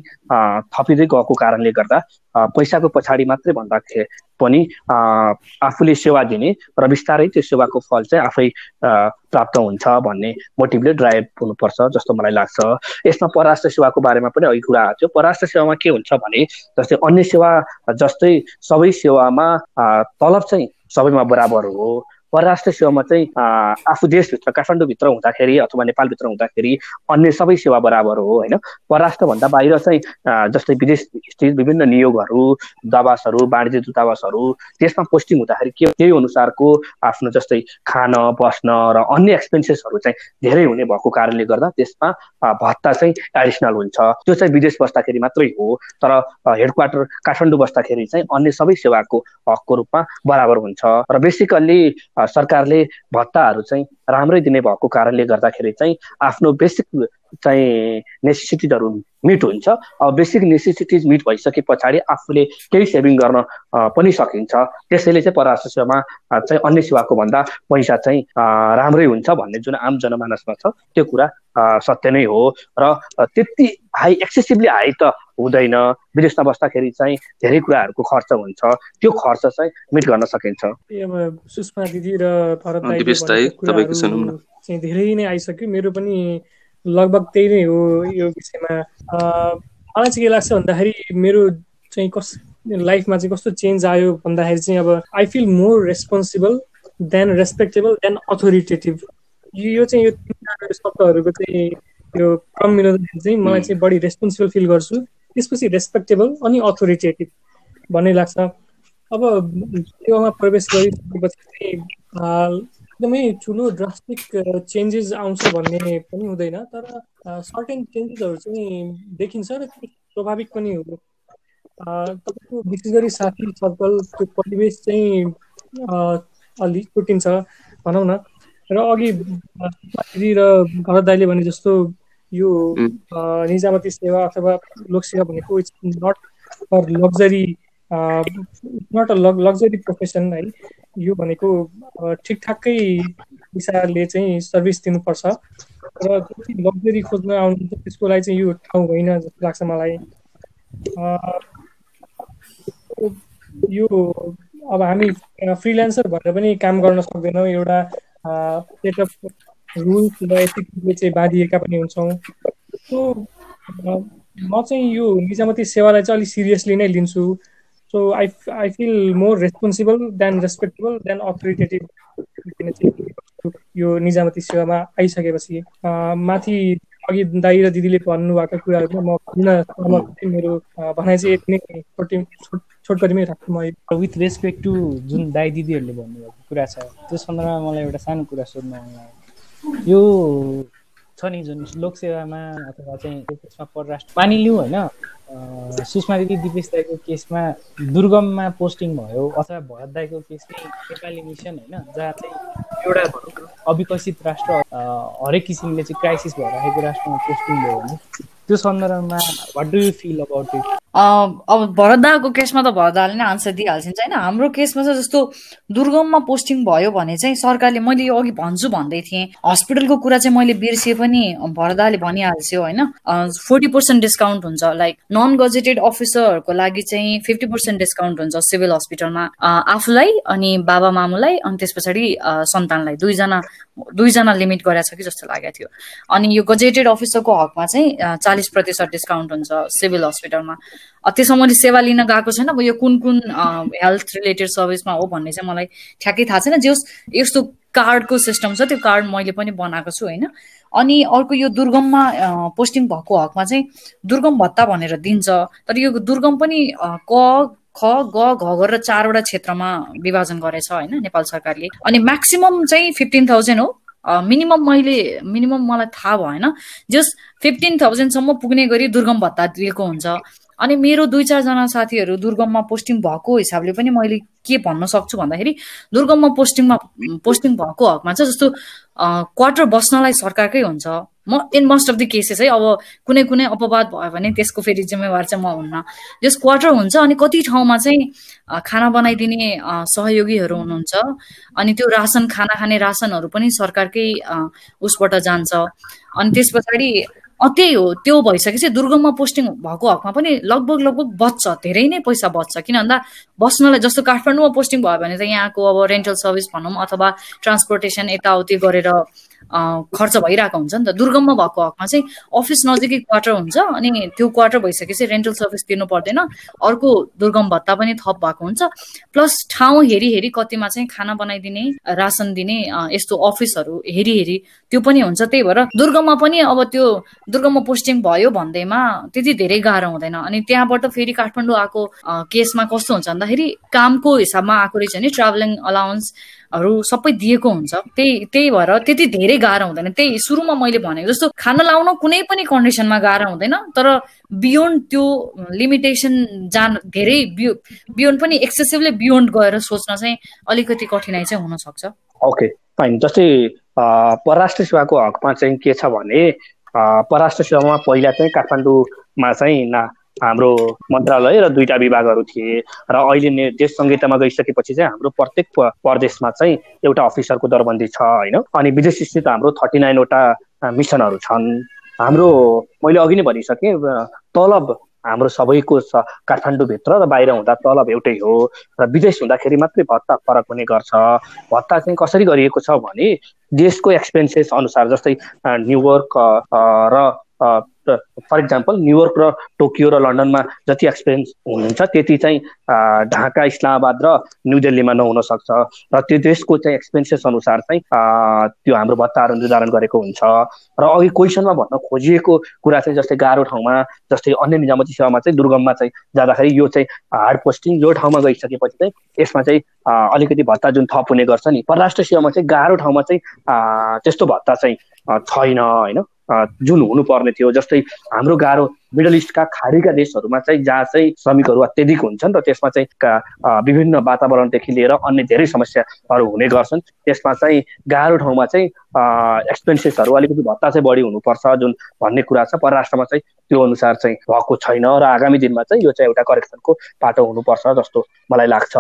थपिँदै गएको कारणले गर्दा पैसाको पछाडि मात्रै भन्दाखेरि पनि आफूले सेवा दिने र बिस्तारै त्यो सेवाको फल चाहिँ आफै प्राप्त हुन्छ भन्ने मोटिभले ड्राइभ हुनुपर्छ जस्तो मलाई लाग्छ। यसमा पराष्ट्र सेवाको बारेमा पनि अघि कुरा आएको थियो। पराष्ट्र सेवामा के हुन्छ भने जस्तै अन्य सेवा जस्तै सबै सेवामा तलब चाहिँ सबैमा बराबर हो। परराष्ट्र सेवामा चाहिँ आफू देशभित्र काठमाडौँभित्र हुँदाखेरि अथवा नेपालभित्र हुँदाखेरि अन्य सबै सेवा बराबर हो होइन? परराष्ट्रभन्दा बाहिर चाहिँ जस्तै विदेश स्थित विभिन्न नियोगहरू दूतावासहरू वाणिज्य दूतावासहरू त्यसमा पोस्टिङ हुँदाखेरि के त्यही अनुसारको आफ्नो जस्तै खान बस्न र अन्य एक्सपेन्सेसहरू चाहिँ धेरै हुने भएको कारणले गर्दा त्यसमा भत्ता चाहिँ एडिसनल हुन्छ। त्यो चाहिँ विदेश बस्दाखेरि मात्रै हो तर हेडक्वार्टर काठमाडौँ बस्दाखेरि चाहिँ अन्य सबै सेवाको हकको रूपमा बराबर हुन्छ। र बेसिकल्ली सरकारले भत्ताहरू चाहिँ राम्रै दिने भएको कारणले गर्दाखेरि चाहिँ आफ्नो बेसिक चाहिँ नेसेसिटिजहरू मिट हुन्छ. अब बेसिक नेसेसिटिज मिट भइसके पछाडि आफूले केही सेभिङ गर्न पनि सकिन्छ। त्यसैले चाहिँ परराष्ट्र सेवामा चाहिँ अन्य सेवाको भन्दा पैसा चाहिँ राम्रै हुन्छ भन्ने जुन आम जनमानसमा छ त्यो कुरा सत्य नै हो। र त्यति हाई एक्सेसिभली हाई त हुँदैन। विदेशमा बस्दाखेरि चाहिँ धेरै कुराहरूको खर्च हुन्छ। त्यो खर्च चाहिँ मिट गर्न सकिन्छ। सुषमा दिदी र चाहिँ धेरै नै आइसक्यो। मेरो पनि लगभग त्यही नै हो यो विषयमा। मलाई चाहिँ के लाग्छ भन्दाखेरि मेरो चाहिँ कस लाइफमा चाहिँ कस्तो चेन्ज आयो भन्दाखेरि चाहिँ अब I feel more responsible than respectable than authoritative यो चाहिँ यो तिनवटा शब्दहरूको चाहिँ यो क्रम मिलाउँदाखेरि चाहिँ मलाई चाहिँ बढी रेस्पोन्सिबल फिल गर्छु। त्यसपछि रेस्पेक्टेबल अनि अथोरिटेटिभ भन्ने लाग्छ। अब सेवामा प्रवेश गरिसकेपछि चाहिँ एकदमै ठुलो ड्रास्टिक चेन्जेस आउँछ भन्ने पनि हुँदैन तर सर्टेन चेन्जेसहरू चाहिँ देखिन्छ र स्वाभाविक पनि हो। तपाईँको विशेष गरी साथी सर्कल त्यो परिवेश चाहिँ अलिक छुट्टिन्छ भनौँ न। र अघि र भरत दाईले भने जस्तो यो निजामती सेवा अथवा लोकसेवा भनेको it's not for luxury not a luxury profession है। यो भनेको ठिकठाकै हिसाबले चाहिँ सर्भिस दिनुपर्छ। र लग्जरी खोज्न आउनुहुन्छ त्यसको लागि चाहिँ यो ठाउँ होइन जस्तो लाग्छ मलाई। यो अब हामी फ्रिल्यान्सर भएर पनि काम गर्न सक्दैनौँ। एउटा सेटअप रुल्स र एथिक्सले चाहिँ बाँधिएका पनि हुन्छौँ। सो म चाहिँ यो निजामती सेवालाई चाहिँ अलिक सिरियसली नै लिन्छु। So I I feel more responsible than respectable than authoritative यो निजामती सेवामा आइसकेपछि माथि अघि दाई र दिदीले भन्नुभएको कुराहरूमा म भन्न मेरो भनाइ चाहिँ यति नै छोटी छोटकरीमै राख्छु म विथ रेस्पेक्ट टु जुन दाई दिदीहरूले भन्नुभएको कुरा छ त्यो सन्दर्भमा मलाई एउटा सानो कुरा सोध्नु यो छ नि जुन लोकसेवामा अथवा चाहिँ त्यसमा परराष्ट्र मानिलिउँ होइन सुषमा दिदी दिपेश दाईको केसमा दुर्गममा पोस्टिङ भयो अथवा भरत दाईको केस चाहिँ नेपाली मिसन होइन जहाँ चाहिँ एउटा अविकसित राष्ट्र हरेक किसिमले चाहिँ क्राइसिस भइरहेको राष्ट्रमा पोस्टिङ भयो भने। त्यो सन्दर्भमा what do you feel about it अब भरतदाको केसमा त भरतदाले नै आन्सर दिइहाल्छन् होइन? हाम्रो केसमा चाहिँ जस्तो दुर्गममा पोस्टिङ भयो भने चाहिँ सरकारले मैले यो अघि भन्छु भन्दै थिएँ। हस्पिटलको कुरा चाहिँ मैले बिर्सिएँ पनि भरदाले भनिहाल्छु होइन? फोर्टी पर्सेन्ट डिस्काउन्ट हुन्छ। लाइक नन गजेटेड अफिसरहरूको लागि चाहिँ फिफ्टी पर्सेन्ट डिस्काउन्ट हुन्छ सिभिल हस्पिटलमा आफूलाई अनि बाबा मामुलाई अनि त्यस पछाडि सन्तानलाई। दुईजना दुईजना लिमिट गरेको छ कि जस्तो लागेको थियो। अनि यो गजेटेड अफिसरको हकमा चाहिँ चालिस प्रतिशत डिस्काउन्ट हुन्छ सिभिल हस्पिटलमा। त्यसमा मैले सेवा लिन गएको छैन अब यो कुन कुन हेल्थ रिलेटेड सर्भिसमा हो भन्ने चाहिँ मलाई ठ्याक्कै थाहा छैन। जे यस्तो कार्डको सिस्टम छ त्यो कार्ड मैले पनि बनाएको छु होइन। अनि अर्को यो दुर्गममा पोस्टिङ भएको हकमा चाहिँ दुर्गम भत्ता भनेर दिन्छ। तर यो दुर्गम पनि क ख ग घ गरेर चारवटा क्षेत्रमा विभाजन गरेछ होइन नेपाल सरकारले। अनि म्याक्सिमम् चाहिँ फिफ्टिन थाउजन्ड हो। मिनिमम मैले मिनिमम मलाई थाहा भएन जस फिफ्टिन थाउजन्डसम्म पुग्ने गरी दुर्गम भत्ता दिएको हुन्छ। अनि मेरो दुई चारजना साथीहरू दुर्गममा पोस्टिङ भएको हिसाबले पनि मैले के भन्न सक्छु भन्दाखेरि दुर्गममा पोस्टिङमा पोस्टिङ भएको हकमा चाहिँ जस्तो क्वार्टर बस्नलाई सरकारकै हुन्छ। म in most of the cases है अब कुनै कुनै अपवाद भयो भने त्यसको फेरि जिम्मेवार चाहिँ म हुन्न। जस क्वार्टर हुन्छ अनि कति ठाउँमा चाहिँ खाना बनाइदिने सहयोगीहरू हुनुहुन्छ अनि त्यो रासन खाना खाने रासनहरू पनि सरकारकै उसबाट जान्छ। अनि त्यस पछाडि त्यही हो त्यो भइसकेपछि दुर्गममा पोस्टिङ भएको हकमा पनि लगभग लगभग बच्छ धेरै नै पैसा बच्छ। किन भन्दा बस्नलाई जस्तो काठमाडौँमा पोस्टिङ भयो भने त यहाँको अब रेन्टल सर्भिस भनौँ अथवा ट्रान्सपोर्टेसन यताउति गरेर खर्च भइरहेको हुन्छ नि त। दुर्गममा भएको हकमा चाहिँ अफिस नजिकै क्वार्टर हुन्छ अनि त्यो क्वार्टर भइसकेपछि रेन्टल सर्भिस तिर्नु पर्दैन। अर्को दुर्गम भत्ता पनि थप भएको हुन्छ। प्लस ठाउँ हेरी हेरी कतिमा चाहिँ खाना बनाइदिने रासन दिने यस्तो अफिसहरू हेरी हेरी त्यो पनि हुन्छ। त्यही भएर दुर्गममा पनि अब त्यो दुर्गममा पोस्टिङ भयो भन्दैमा त्यति धेरै गाह्रो हुँदैन। अनि त्यहाँबाट फेरि काठमाडौँ आएको केसमा कस्तो हुन्छ भन्दाखेरि कामको हिसाबमा आएको रहेछ नि। ट्राभलिङ अलाउन्सहरू सबै दिएको हुन्छ। त्यही त्यही भएर त्यति धेरै गाह्रो हुँदैन। त्यही सुरुमा मैले भनेको जस्तो खाना लाउन कुनै पनि कन्डिसनमा गाह्रो हुँदैन तर बियोन्ड त्यो लिमिटेसन जान धेरै बियो बियोन्ड पनि एक्सेसिभली बियोन्ड गएर सोच्न चाहिँ अलिकति कठिनाइ चाहिँ हुनसक्छ। ओके फाइन जस्तै परराष्ट्र सेवाको हकमा चाहिँ के छ भने परराष्ट्र सेवामा पहिला चाहिँ काठमाडौँमा चाहिँ हाम्रो मन्त्रालय र दुईटा विभागहरू थिए र अहिले देश संहितामा गइसकेपछि चाहिँ हाम्रो प्रत्येक प्रदेशमा चाहिँ एउटा अफिसरको दरबन्दी छ होइन? अनि विदेश स्थित हाम्रो थर्टी नाइनवटा मिसनहरू छन्। हाम्रो मैले अघि नै भनिसकेँ तलब हाम्रो सबैको छ काठमाडौँभित्र र बाहिर हुँदा तलब एउटै हो र विदेश हुँदाखेरि मात्रै भत्ता फरक हुने गर्छ। भत्ता चाहिँ कसरी गरिएको छ भने देशको एक्सपेन्सेस अनुसार जस्तै न्युयोर्क र फर इक्जाम्पल न्युयोर्क र टोकियो र लन्डनमा जति एक्सपिरियन्स हुनुहुन्छ त्यति चाहिँ ढाका इस्लामाबाद र न्यु दिल्लीमा नहुन सक्छ। र त्यो देशको चाहिँ एक्सपेन्सेस अनुसार चाहिँ त्यो हाम्रो भत्ताहरू निर्धारण गरेको हुन्छ। र अघि क्वेसनमा भन्न खोजिएको कुरा चाहिँ जस्तै गाह्रो ठाउँमा जस्तै अन्य निजामती सेवामा चाहिँ दुर्गममा चाहिँ जाँदाखेरि यो चाहिँ हार्ड पोस्टिङ यो ठाउँमा गइसकेपछि चाहिँ यसमा चाहिँ अलिकति भत्ता जुन थप हुने गर्छ नि परराष्ट्र सेवामा चाहिँ गाह्रो ठाउँमा चाहिँ त्यस्तो भत्ता चाहिँ छैन होइन। जुन हुनुपर्ने थियो जस्तै हाम्रो गाह्रो मिडल इस्टका खाडीका देशहरूमा चाहिँ जहाँ चाहिँ श्रमिकहरू अत्याधिक हुन्छन् र त्यसमा चाहिँ विभिन्न वातावरणदेखि लिएर अन्य धेरै समस्याहरू हुने गर्छन्। त्यसमा चाहिँ गाह्रो ठाउँमा चाहिँ एक्सपेन्सेसहरू अलिकति भत्ता चाहिँ बढी हुनुपर्छ जुन भन्ने कुरा छ। परराष्ट्रमा चाहिँ त्यो अनुसार चाहिँ भएको छैन र आगामी दिनमा चाहिँ यो चाहिँ एउटा करेक्सनको पाटो हुनुपर्छ जस्तो मलाई लाग्छ।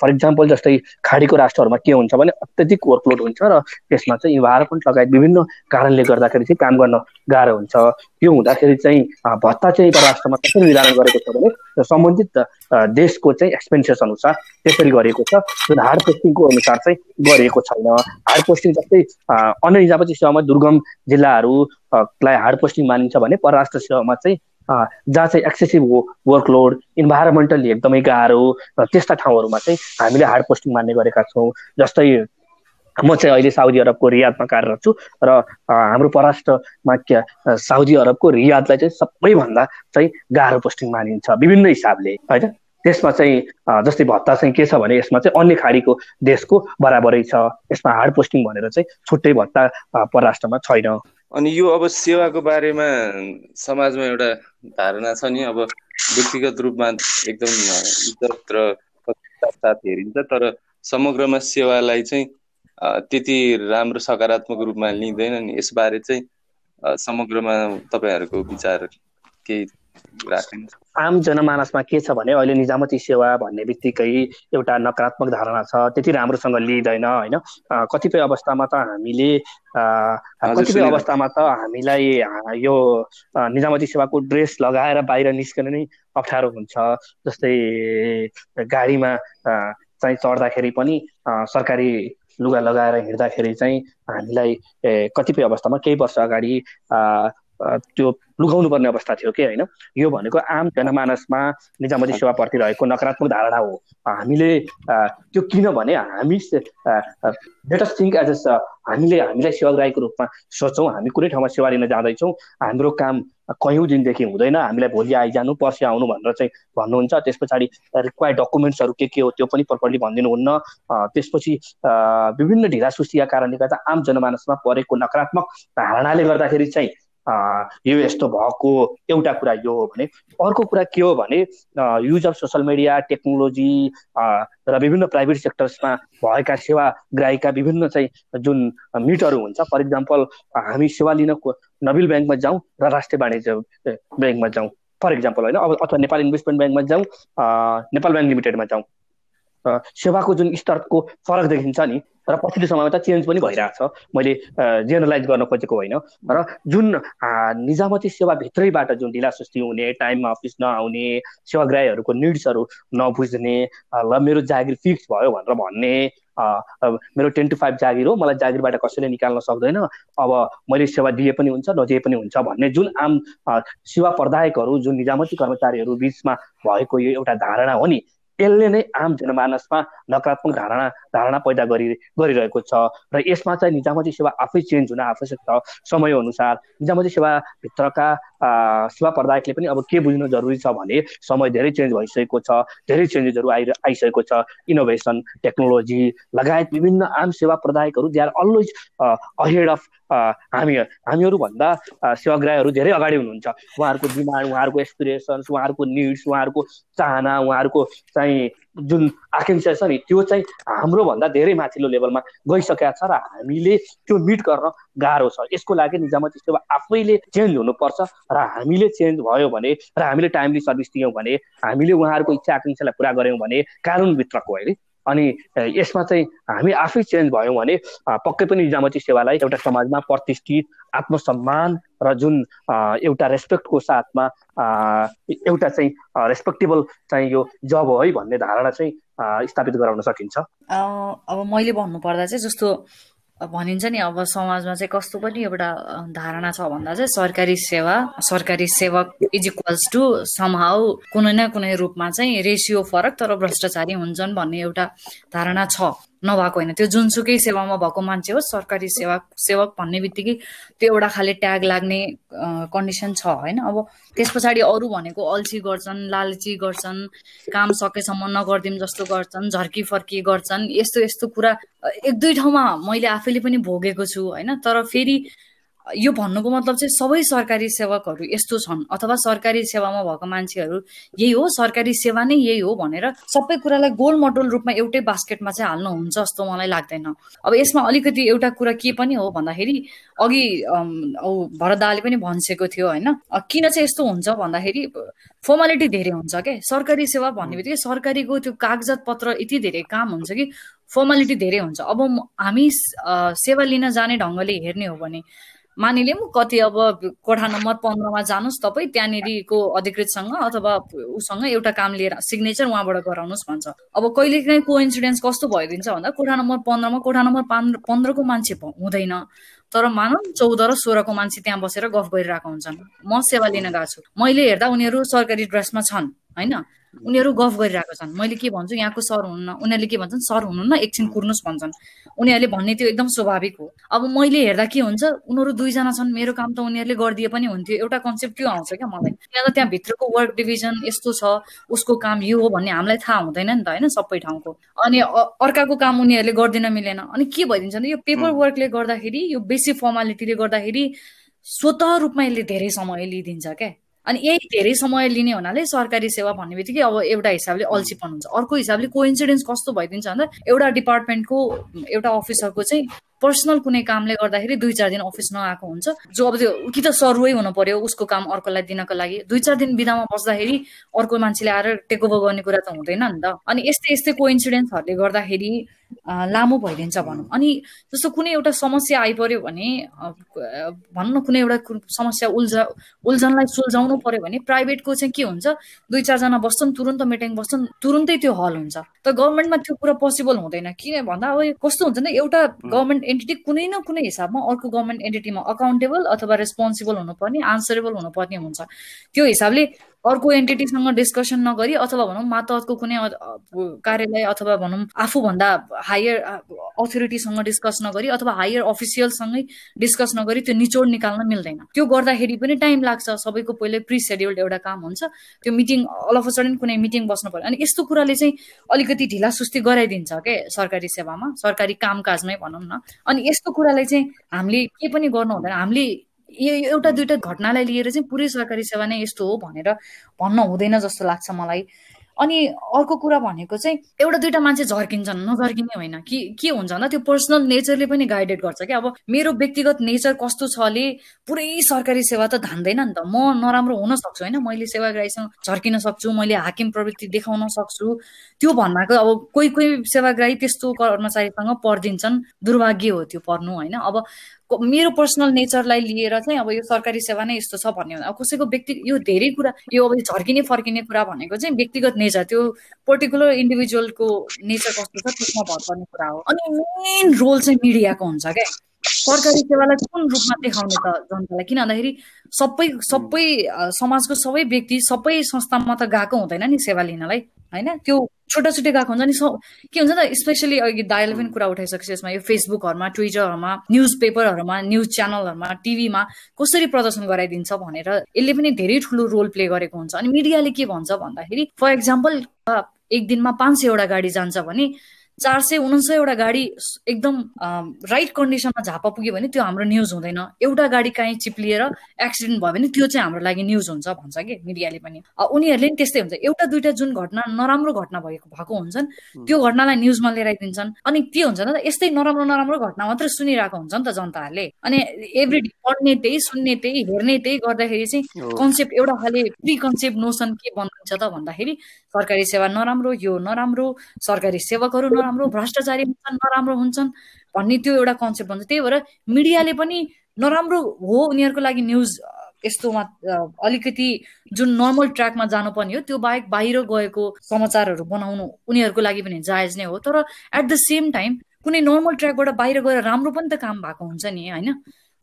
फर इक्जाम्पल जस्तै खाडीको राष्ट्रहरूमा के हुन्छ भने अत्यधिक वर्कलोड हुन्छ र त्यसमा चाहिँ इन्भाइरोमेन्ट लगायत विभिन्न कारणले गर्दाखेरि चाहिँ काम गर्न गाह्रो हुन्छ। त्यो हुँदाखेरि चाहिँ भत्ता चाहिँ परराष्ट्रमा कसरी निर्धारण गरेको छ भने सम्बन्धित देशको चाहिँ एक्सपेन्सेस अनुसार त्यसरी गरिएको छ जुन हार्ड पोस्टिङको अनुसार चाहिँ गरिएको छैन। हार्ड पोस्टिङ जस्तै अन्य निजामती सेवामा दुर्गम जिल्लाहरूलाई हार्ड पोस्टिङ मानिन्छ भने परराष्ट्र सेवामा चाहिँ जहाँ चाहिँ एक्सेसिभ वर्कलोड इन्भाइरोमेन्टली एकदमै गाह्रो त्यस्ता ठाउँहरूमा चाहिँ हामीले हार्ड पोस्टिङ मान्ने गरेका छौँ। जस्तै म चाहिँ अहिले साउदी अरबको रियादमा कार्यरत छु र हाम्रो परराष्ट्रमा साउदी अरबको रियादलाई चाहिँ सबैभन्दा चाहिँ गाह्रो पोस्टिङ मानिन्छ विभिन्न हिसाबले होइन? त्यसमा चाहिँ जस्तै भत्ता चाहिँ के छ भने यसमा चाहिँ अन्य खाडीको देशको बराबरै छ। यसमा हार्ड पोस्टिङ भनेर चाहिँ छुट्टै भत्ता परराष्ट्रमा छैन। अनि यो अब सेवाको बारेमा समाजमा एउटा धारणा छ नि अब व्यक्तिगत रूपमा एकदम इज्जत र साथ हेरिन्छ तर समग्रमा सेवालाई चाहिँ त्यति राम्रो सकारात्मक रूपमा लिँदैन नि यसबारे चाहिँ समग्रमा तपाईँहरूको विचार केही आम जनमानसमा के छ भने अहिले निजामती सेवा भन्ने बित्तिकै एउटा नकारात्मक धारणा छ त्यति राम्रोसँग लिइँदैन होइन? कतिपय अवस्थामा त हामीले कतिपय अवस्थामा त हामीलाई यो निजामती सेवाको ड्रेस लगाएर बाहिर निस्कन नै अप्ठ्यारो हुन्छ जस्तै गाडीमा चाहिँ चढ्दाखेरि पनि सरकारी लुगा लगाएर हिँड्दाखेरि चाहिँ हामीलाई कतिपय अवस्थामा केही वर्ष अगाडि त्यो लुगाउनु पर्ने अवस्था थियो कि होइन? यो भनेको आम जनमानसमा निजामती सेवाप्रति रहेको नकारात्मक धारणा हो। हामीले त्यो किनभने हामी लेटस थिङ्क एज अ हामीले हामीलाई सेवाग्राहीको रूपमा सोचौँ हामी कुनै ठाउँमा सेवा लिन जाँदैछौँ। हाम्रो काम कयौँ दिनदेखि हुँदैन। हामीलाई भोलि आइजानु पर्सि आउनु भनेर चाहिँ भन्नुहुन्छ। त्यस पछाडि रिक्वायर्ड डकुमेन्ट्सहरू के के हो त्यो पनि प्रपरली भनिदिनुहुन्न। त्यसपछि विभिन्न ढिला सुस्तीका कारणले गर्दा आम जनमानसमा परेको नकारात्मक धारणाले गर्दाखेरि चाहिँ यो यस्तो भएको एउटा कुरा यो हो भने अर्को कुरा के हो भने use of social media technology र विभिन्न प्राइभेट सेक्टर्समा भएका सेवा ग्राहीका विभिन्न चाहिँ जुन मिटहरू हुन्छ फर इक्जाम्पल हामी सेवा लिन नबिल ब्याङ्कमा जाउँ र राष्ट्रिय वाणिज्य ब्याङ्कमा जाउँ। फर इक्जाम्पल होइन? अब अथवा नेपाल इन्भेस्टमेन्ट ब्याङ्कमा जाउँ नेपाल ब्याङ्क लिमिटेडमा जाउँ। सेवाको जुन स्तरको फरक देखिन्छ नि र पछिल्लो समयमा त चेन्ज पनि भइरहेछ मैले जेनरलाइज गर्न खोजेको होइन। र जुन निजामती सेवाभित्रैबाट जुन ढिला सुस्ती हुने टाइममा अफिस नआउने सेवाग्राहीहरूको निड्सहरू नबुझ्ने ल मेरो जागिर फिक्स भयो भनेर भन्ने मेरो टेन टु फाइभ जागिर हो मलाई जागिरबाट कसैले निकाल्न सक्दैन। अब मैले सेवा दिए पनि हुन्छ नदिए पनि हुन्छ भन्ने जुन आम सेवा प्रदायकहरू जुन निजामती कर्मचारीहरू बिचमा भएको यो एउटा धारणा हो नि यसले नै आम जनमानसमा नकारात्मक धारणा धारणा पैदा गरि गरिरहेको छ। र यसमा चाहिँ निजामती सेवा आफै चेन्ज हुन आवश्यक छ समय अनुसार निजामती सेवाभित्रका सेवा प्रदायकले पनि अब के बुझ्नु जरुरी छ भने समय धेरै चेन्ज भइसकेको छ धेरै चेन्जेसहरू आइ आइसकेको छ। इनोभेसन टेक्नोलोजी लगायत विभिन्न आम सेवा प्रदायकहरू they are always ahead of हामी हामीहरूभन्दा सेवाग्राहीहरू धेरै अगाडि हुनुहुन्छ। उहाँहरूको डिमान्ड उहाँहरूको एक्सपिरेसन्स उहाँहरूको निड्स उहाँहरूको चाहना उहाँहरूको चाहिँ जुन आकाङ्क्षा छ नि त्यो चाहिँ हाम्रोभन्दा धेरै माथिल्लो लेभलमा गइसकेका छ र हामीले त्यो मिट गर्न गाह्रो छ। यसको लागि निजामती सेवा आफैले चेन्ज हुनुपर्छ र हामीले चेन्ज भयो भने र हामीले टाइमली सर्भिस दियौँ भने हामीले उहाँहरूको इच्छा आकाङ्क्षालाई पुरा गऱ्यौँ भने कानुनभित्रको होइन अनि यसमा चाहिँ हामी आफै चेन्ज भयौँ भने पक्कै पनि निजामती सेवालाई एउटा समाजमा प्रतिष्ठित आत्मसम्मान र जुन एउटा रेस्पेक्टको साथमा एउटा चाहिँ रेस्पेक्टेबल चाहिँ यो जब हो है भन्ने धारणा चाहिँ स्थापित गराउन सकिन्छ। अब मैले भन्नुपर्दा चाहिँ जस्तो भनिन्छ नि अब समाजमा चाहिँ कस्तो पनि एउटा धारणा छ भन्दा चाहिँ सरकारी सेवा सरकारी सेवक इज इक्वल्स टु समहाउ कुनै न कुनै रूपमा चाहिँ रेसियो फरक तर भ्रष्टाचारी हुन्छन् भन्ने एउटा धारणा छ। नभएको होइन। त्यो जुनसुकै सेवामा भएको मान्छे होस् सरकारी सेवा सेवक भन्ने बित्तिकै त्यो एउटा खाले ट्याग लाग्ने कन्डिसन छ होइन। अब त्यस पछाडि अरू भनेको अल्छी गर्छन् लालची गर्छन् काम सकेसम्म नगरिदिउँ जस्तो गर्छन् झर्की फर्की गर्छन् यस्तो यस्तो कुरा एक दुई ठाउँमा मैले आफैले पनि भोगेको छु होइन। तर फेरि यो भन्नुको मतलब चाहिँ सबै सरकारी सेवकहरू यस्तो छन् अथवा सरकारी सेवामा भएको मान्छेहरू यही हो सरकारी सेवा नै यही हो भनेर सबै कुरालाई गोल मोडल रूपमा एउटै बास्केटमा चाहिँ हाल्नु हुन्छ जस्तो मलाई लाग्दैन। अब यसमा अलिकति एउटा कुरा के पनि हो भन्दाखेरि अघि भरदाले पनि भनिसकेको थियो होइन किन चाहिँ यस्तो हुन्छ भन्दाखेरि फर्मालिटी धेरै हुन्छ क्या सरकारी सेवा भन्ने बित्तिकै सरकारीको त्यो कागजात पत्र यति धेरै काम हुन्छ कि फर्मालिटी धेरै हुन्छ। अब हामी सेवा लिन जाने ढङ्गले हेर्ने हो भने मानिलिउँ कति अब कोठा नम्बर पन्ध्रमा जानुहोस् तपाईँ त्यहाँनिरको अधिकृतसँग अथवा उसँग एउटा काम लिएर सिग्नेचर उहाँबाट गराउनुहोस् भन्छ। अब कहिले काहीँ को इन्सिडेन्स कस्तो भइदिन्छ भन्दा कोठा नम्बर पन्ध्रमा कोठा नम्बर पन्ध्रको मान्छे हुँदैन। तर मानौ चौध र सोह्रको मान्छे त्यहाँ बसेर गफ गरिरहेको हुन्छन्। म सेवा लिन गएको छु। मैले हेर्दा उनीहरू सरकारी ड्रेसमा छन् होइन? उनीहरू गफ गरिरहेको छन्। मैले के भन्छु यहाँको सर हुनुहुन्न उनीहरूले के भन्छन् सर हुनुहुन्न एकछिन कुर्नुहोस् भन्छन्। उनीहरूले भन्ने त्यो एकदम स्वाभाविक हो। अब मैले हेर्दा के हुन्छ उनीहरू दुईजना छन् मेरो काम त उनीहरूले गरिदिए पनि हुन्थ्यो। एउटा कन्सेप्ट त्यो आउँछ क्या मलाई? त्यहाँ त त्यहाँभित्रको वर्क डिभिजन यस्तो छ उसको काम यो हो भन्ने हामीलाई थाहा हुँदैन नि त होइन सबै ठाउँको। अनि अर्काको काम उनीहरूले गरिदिन मिलेन। अनि के भइदिन्छ भने यो पेपर वर्कले गर्दाखेरि यो बेसी फर्मालिटीले गर्दाखेरि स्वत रूपमा यसले धेरै समय लिइदिन्छ क्या। अनि यही धेरै समय लिने हुनाले सरकारी सेवा भन्ने बित्तिकै अब एउटा हिसाबले अल्छीपन हुन्छ। अर्को हिसाबले कोइन्सिडेन्स कस्तो भइदिन्छ भन्दा एउटा डिपार्टमेन्टको एउटा अफिसरको चाहिँ पर्सनल कुनै कामले गर्दाखेरि दुई चार दिन अफिस नआएको हुन्छ। जो अब त्यो कि त सरुवै हुनु पर्यो उसको काम अर्कोलाई दिनको लागि। दुई चार दिन बिदामा बस्दाखेरि अर्को मान्छेले आएर टेकओभर गर्ने कुरा त हुँदैन नि त। अनि यस्तै यस्तै को इन्सिडेन्सहरूले गर्दाखेरि लामो भइदिन्छ भनौँ। अनि जस्तो कुनै एउटा समस्या आइपर्यो भने भनौँ न कुनै एउटा समस्या उल्झ उल्झनलाई सुल्झाउनु पर्यो भने प्राइभेटको चाहिँ के हुन्छ दुई चारजना बस्छन् तुरन्त मिटिङ बस्छन् तुरुन्तै त्यो हल हुन्छ। त गभर्मेन्टमा त्यो कुरा पोसिबल हुँदैन। किन भन्दा अब कस्तो हुन्छ नि एउटा गभर्मेन्ट एन्टिटी कुनै न कुनै हिसाबमा अर्को गभर्मेन्ट एन्टिटीमा अकाउन्टेबल अथवा रेस्पोन्सिबल हुनुपर्ने आन्सरेबल हुनुपर्ने हुन्छ। त्यो हिसाबले अर्को एन्टिटीसँग डिस्कसन नगरी अथवा भनौँ मातहतको कुनै कार्यालय अथवा भनौँ आफूभन्दा हायर अथोरिटीसँग डिस्कस नगरी अथवा हायर अफिसियलसँगै डिस्कस नगरी त्यो निचोड निकाल्न मिल्दैन। त्यो गर्दाखेरि पनि टाइम लाग्छ सबैको पहिल्यै प्रि सेड्युल्ड एउटा काम हुन्छ त्यो मिटिङ अल अफ सडन कुनै मिटिङ बस्नु पर्यो अनि यस्तो कुराले चाहिँ अलिकति ढिला सुस्ती गराइदिन्छ क्या सरकारी सेवामा सरकारी कामकाजमै भनौँ न। अनि यस्तो कुरालाई चाहिँ हामीले के पनि गर्नु हुँदैन हामीले यो एउटा दुइटा घटनालाई लिएर चाहिँ पुरै सरकारी सेवा नै यस्तो हो भनेर भन्न हुँदैन जस्तो लाग्छ मलाई। अनि अर्को कुरा भनेको चाहिँ एउटा दुइटा मान्छे झर्किन्छन् नझर्किने होइन। कि के हुन्छ भन्दा त्यो पर्सनल नेचरले पनि गाइडेड गर्छ कि अब मेरो व्यक्तिगत नेचर कस्तो छले पुरै सरकारी सेवा त धान्दैन नि त। म नराम्रो हुन सक्छु होइन। मैले सेवाग्राहीसँग झर्किन सक्छु मैले हाकिम प्रवृत्ति देखाउन सक्छु। त्यो भन्नाको अब कोही कोही सेवाग्राही त्यस्तो कर्मचारीसँग पर्दिन्छन्। दुर्भाग्य हो त्यो पर्नु होइन। अब मेरो पर्सनल नेचरलाई लिएर चाहिँ अब यो सरकारी सेवा नै यस्तो छ भन्ने अब कसैको व्यक्ति यो धेरै कुरा यो अब झर्किने फर्किने कुरा भनेको चाहिँ व्यक्तिगत नेचर त्यो पर्टिकुलर इन्डिभिजुअलको नेचर कस्तो छ त्यसमा भर पर्ने कुरा हो। अनि मेन रोल चाहिँ मिडियाको हुन्छ क्या। सरकारी सेवालाई कुन रूपमा देखाउने त जनतालाई? किन भन्दाखेरि सबै सबै समाजको सबै व्यक्ति सबै संस्थामा त गएको हुँदैन नि सेवा लिनलाई होइन? त्यो छोटा छुट्टै गएको हुन्छ नि के हुन्छ त स्पेसली अघि दाइले पनि कुरा उठाइसकेपछि यसमा यो फेसबुकहरूमा ट्विटरहरूमा न्युज पेपरहरूमा न्युज च्यानलहरूमा टिभीमा कसरी प्रदर्शन गराइदिन्छ भनेर यसले पनि धेरै ठुलो रोल प्ले गरेको हुन्छ। अनि मिडियाले के भन्छ भन्दाखेरि फर इक्जाम्पल एक दिनमा पाँच सयवटा गाडी जान्छ भने चार सय उनासयवटा गाडी एकदम राइट कन्डिसनमा झापा पुग्यो भने त्यो हाम्रो न्युज हुँदैन। एउटा गाडी काहीँ चिप्लिएर एक्सिडेन्ट भयो भने त्यो चाहिँ हाम्रो लागि न्युज हुन्छ भन्छ कि मिडियाले पनि। उनीहरूले पनि त्यस्तै हुन्छ। एउटा दुइटा जुन घटना नराम्रो घटना भएको भएको हुन्छन् त्यो घटनालाई न्युजमा लिएर आइदिन्छन् अनि के हुन्छ त यस्तै नराम्रो नराम्रो घटना मात्रै सुनिरहेको हुन्छ नि त जनताहरूले। अनि एभ्री डे पढ्ने त्यही सुन्ने त्यही हेर्ने त्यही गर्दाखेरि चाहिँ कन्सेप्ट एउटा खाले प्रि कन्सेप्ट नोसन के बनिन्छ त भन्दाखेरि सरकारी सेवा नराम्रो यो नराम्रो सरकारी सेवकहरू नराम्रो भ्रष्टाचारी हुन्छन् नराम्रो हुन्छन् भन्ने त्यो एउटा कन्सेप्ट हुन्छ त्यही भएर मिडियाले पनि नराम्रो हो उनीहरूको लागि न्युज यस्तोमा अलिकति जुन नर्मल ट्र्याकमा जानुपर्ने हो त्यो बाहेक बाहिर गएको समाचारहरू बनाउनु उनीहरूको लागि पनि जायज नै हो। तर एट द सेम टाइम कुनै नर्मल ट्र्याकबाट बाहिर गएर राम्रो पनि त काम भएको हुन्छ नि होइन?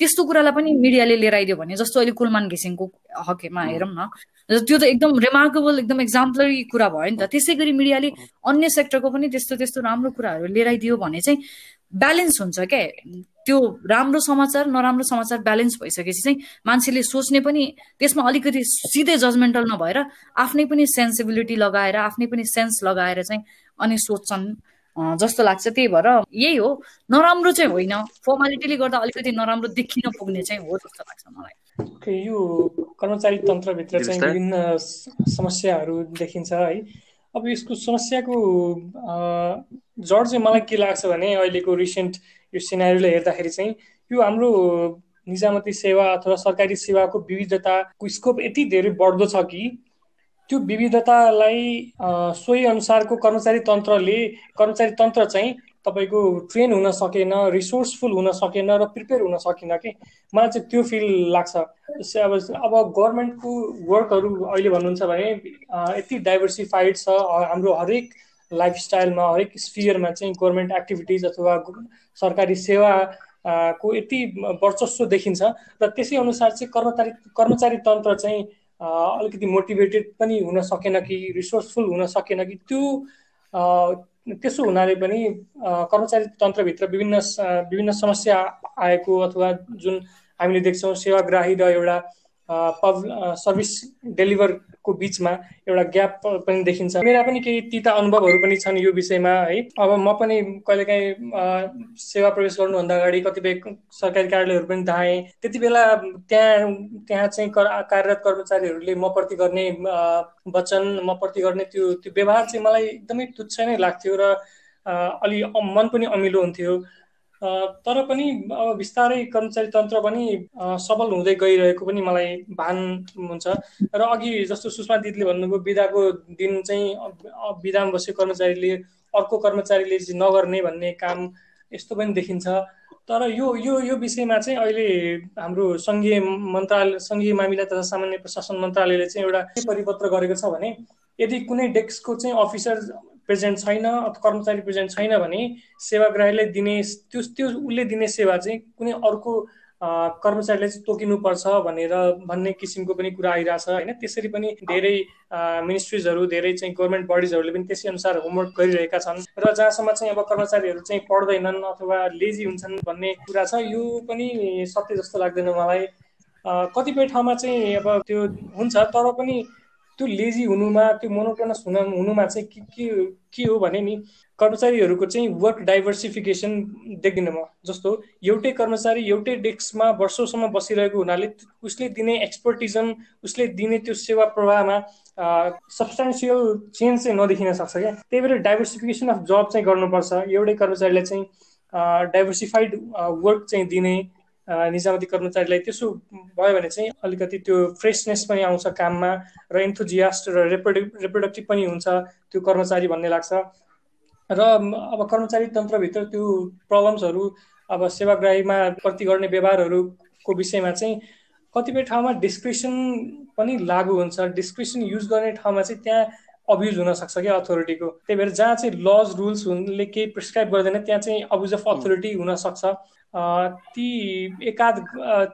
त्यस्तो कुरालाई पनि मिडियाले लिएर आइदियो भने जस्तो अहिले कुलमान घिसिङको हकमा हेरौँ न त्यो त एकदम रिमार्केबल एकदम एक्जाम्पलरी कुरा भयो नि त। त्यसै गरी मिडियाले अन्य सेक्टरको पनि त्यस्तो त्यस्तो राम्रो कुराहरू लिएर आइदियो भने चाहिँ ब्यालेन्स हुन्छ क्या त्यो राम्रो समाचार नराम्रो समाचार ब्यालेन्स भइसकेपछि चाहिँ मान्छेले सोच्ने पनि त्यसमा अलिकति सिधै जजमेन्टल नभएर आफ्नै पनि सेन्सिबिलिटी लगाएर आफ्नै पनि सेन्स लगाएर चाहिँ अनि सोध्छन् जस्तो लाग्छ त्यही भएर यही हो। नराम्रो चाहिँ होइन। फर्मालिटीले गर्दा अलिकति नराम्रो देखिन पुग्ने चाहिँ हो जस्तो लाग्छ मलाई। यो कर्मचारी तन्त्रभित्र चाहिँ विभिन्न समस्याहरू देखिन्छ है। अब यसको समस्याको जड चाहिँ मलाई के लाग्छ भने अहिलेको रिसेन्ट यो सिनारीले हेर्दाखेरि चाहिँ यो हाम्रो निजामती सेवा अथवा सरकारी सेवाको विविधताको स्कोप यति धेरै बढ्दो छ कि त्यो विविधतालाई सोही अनुसारको कर्मचारी तन्त्रले कर्मचारी तन्त्र चाहिँ तपाईँको ट्रेन हुन सकेन रिसोर्सफुल हुन सकेन र प्रिपेयर हुन सकेन कि? मलाई चाहिँ त्यो फिल लाग्छ। अब अब गभर्मेन्टको वर्कहरू अहिले भन्नुहुन्छ भने यति डाइभर्सिफाइड छ हाम्रो हरेक लाइफस्टाइलमा हरेक स्फियरमा चाहिँ गभर्मेन्ट एक्टिभिटिज अथवा सरकारी सेवा को यति वर्चस्व देखिन्छ र त्यसै अनुसार चाहिँ कर्मचारी कर्मचारी तन्त्र चाहिँ अलिकति मोटिभेटेड पनि हुन सकेन कि रिसोर्सफुल हुन सकेन कि त्यो त्यसो हुनाले पनि कर्मचारी तन्त्रभित्र विभिन्न विभिन्न समस्या आएको अथवा जुन हामीले देख्छौँ सेवाग्राही र एउटा पब सर्भिस डेलिभरको बिचमा एउटा ग्याप पनि देखिन्छ। मेरा पनि केही तिता अनुभवहरू पनि छन् यो विषयमा है। अब म पनि कहिलेकाहीँ सेवा प्रवेश गर्नुभन्दा अगाडि कतिपय सरकारी कार्यालयहरू पनि धाएँ। त्यति बेला त्यहाँ त्यहाँ चाहिँ कार्यरत कर्मचारीहरूले म प्रति गर्ने वचन म प्रति गर्ने त्यो त्यो व्यवहार चाहिँ मलाई एकदमै तुच्छ नै लाग्थ्यो र अलि मन पनि अमिलो हुन्थ्यो। तर पनि अब बिस्तारै कर्मचारी तन्त्र पनि सबल हुँदै गइरहेको पनि मलाई भान हुन्छ। र अघि जस्तो सुषमा दिदीले भन्नुभयो बिदाको दिन चाहिँ बिदामा बसेको कर्मचारीले अर्को कर्मचारीले नगर्ने भन्ने काम यस्तो पनि देखिन्छ। तर यो यो यो विषयमा चाहिँ अहिले हाम्रो सङ्घीय मन्त्रालय सङ्घीय मामिला तथा सामान्य प्रशासन मन्त्रालयले चाहिँ एउटा के परिपत्र गरेको छ भने यदि कुनै डेस्कको चाहिँ अफिसर प्रेजेन्ट छैन अथवा कर्मचारी प्रेजेन्ट छैन भने सेवाग्राहीलाई दिने त्यो त्यो उसले दिने सेवा चाहिँ कुनै अर्को कर्मचारीले चाहिँ तोकिनुपर्छ भनेर भन्ने किसिमको पनि कुरा आइरहेछ होइन? त्यसरी पनि धेरै मिनिस्ट्रिजहरू धेरै चाहिँ गभर्मेन्ट बडिजहरूले पनि त्यसै अनुसार होमवर्क गरिरहेका छन् र जहाँसम्म चाहिँ अब कर्मचारीहरू चाहिँ पढ्दैनन् अथवा लेजी हुन्छन् भन्ने कुरा छ यो पनि सत्य जस्तो लाग्दैन मलाई। कतिपय ठाउँमा चाहिँ अब त्यो हुन्छ तर पनि त्यो लेजी हुनुमा त्यो मोनोटोनस हुन हुनुमा चाहिँ के के के हो भने नि कर्मचारीहरूको चाहिँ वर्क डाइभर्सिफिकेसन देख्दिनँ म जस्तो एउटै कर्मचारी एउटै डेस्कमा वर्षौँसम्म बसिरहेको हुनाले उसले दिने एक्सपर्टिजम उसले दिने त्यो सेवा प्रवाहमा सब्सटेन्सियल चेन्ज चाहिँ नदेखिन सक्छ क्या। त्यही भएर डाइभर्सिफिकेसन अफ जब चाहिँ गर्नुपर्छ। एउटै कर्मचारीलाई चाहिँ डाइभर्सिफाइड वर्क चाहिँ दिने निजामती कर्मचारीलाई त्यसो भयो भने चाहिँ अलिकति त्यो फ्रेसनेस पनि आउँछ काममा र इन्थोजियास्ट र रेप्रोडक्ट रेप्रोडक्टिभ पनि हुन्छ त्यो कर्मचारी भन्ने लाग्छ। र अब कर्मचारी तन्त्रभित्र त्यो प्रब्लम्सहरू अब सेवाग्राहीमा प्रति गर्ने व्यवहारहरूको विषयमा चाहिँ कतिपय ठाउँमा डिस्क्रिप्सन पनि लागु हुन्छ। डिस्क्रिप्सन युज गर्ने ठाउँमा चाहिँ त्यहाँ अब्युज हुनसक्छ क्या अथोरिटीको त्यही भएर जहाँ चाहिँ लज रुल्स हुनले केही प्रिस्क्राइब गर्दैन त्यहाँ चाहिँ अब्युज अफ अथोरिटी हुनसक्छ ती एकाध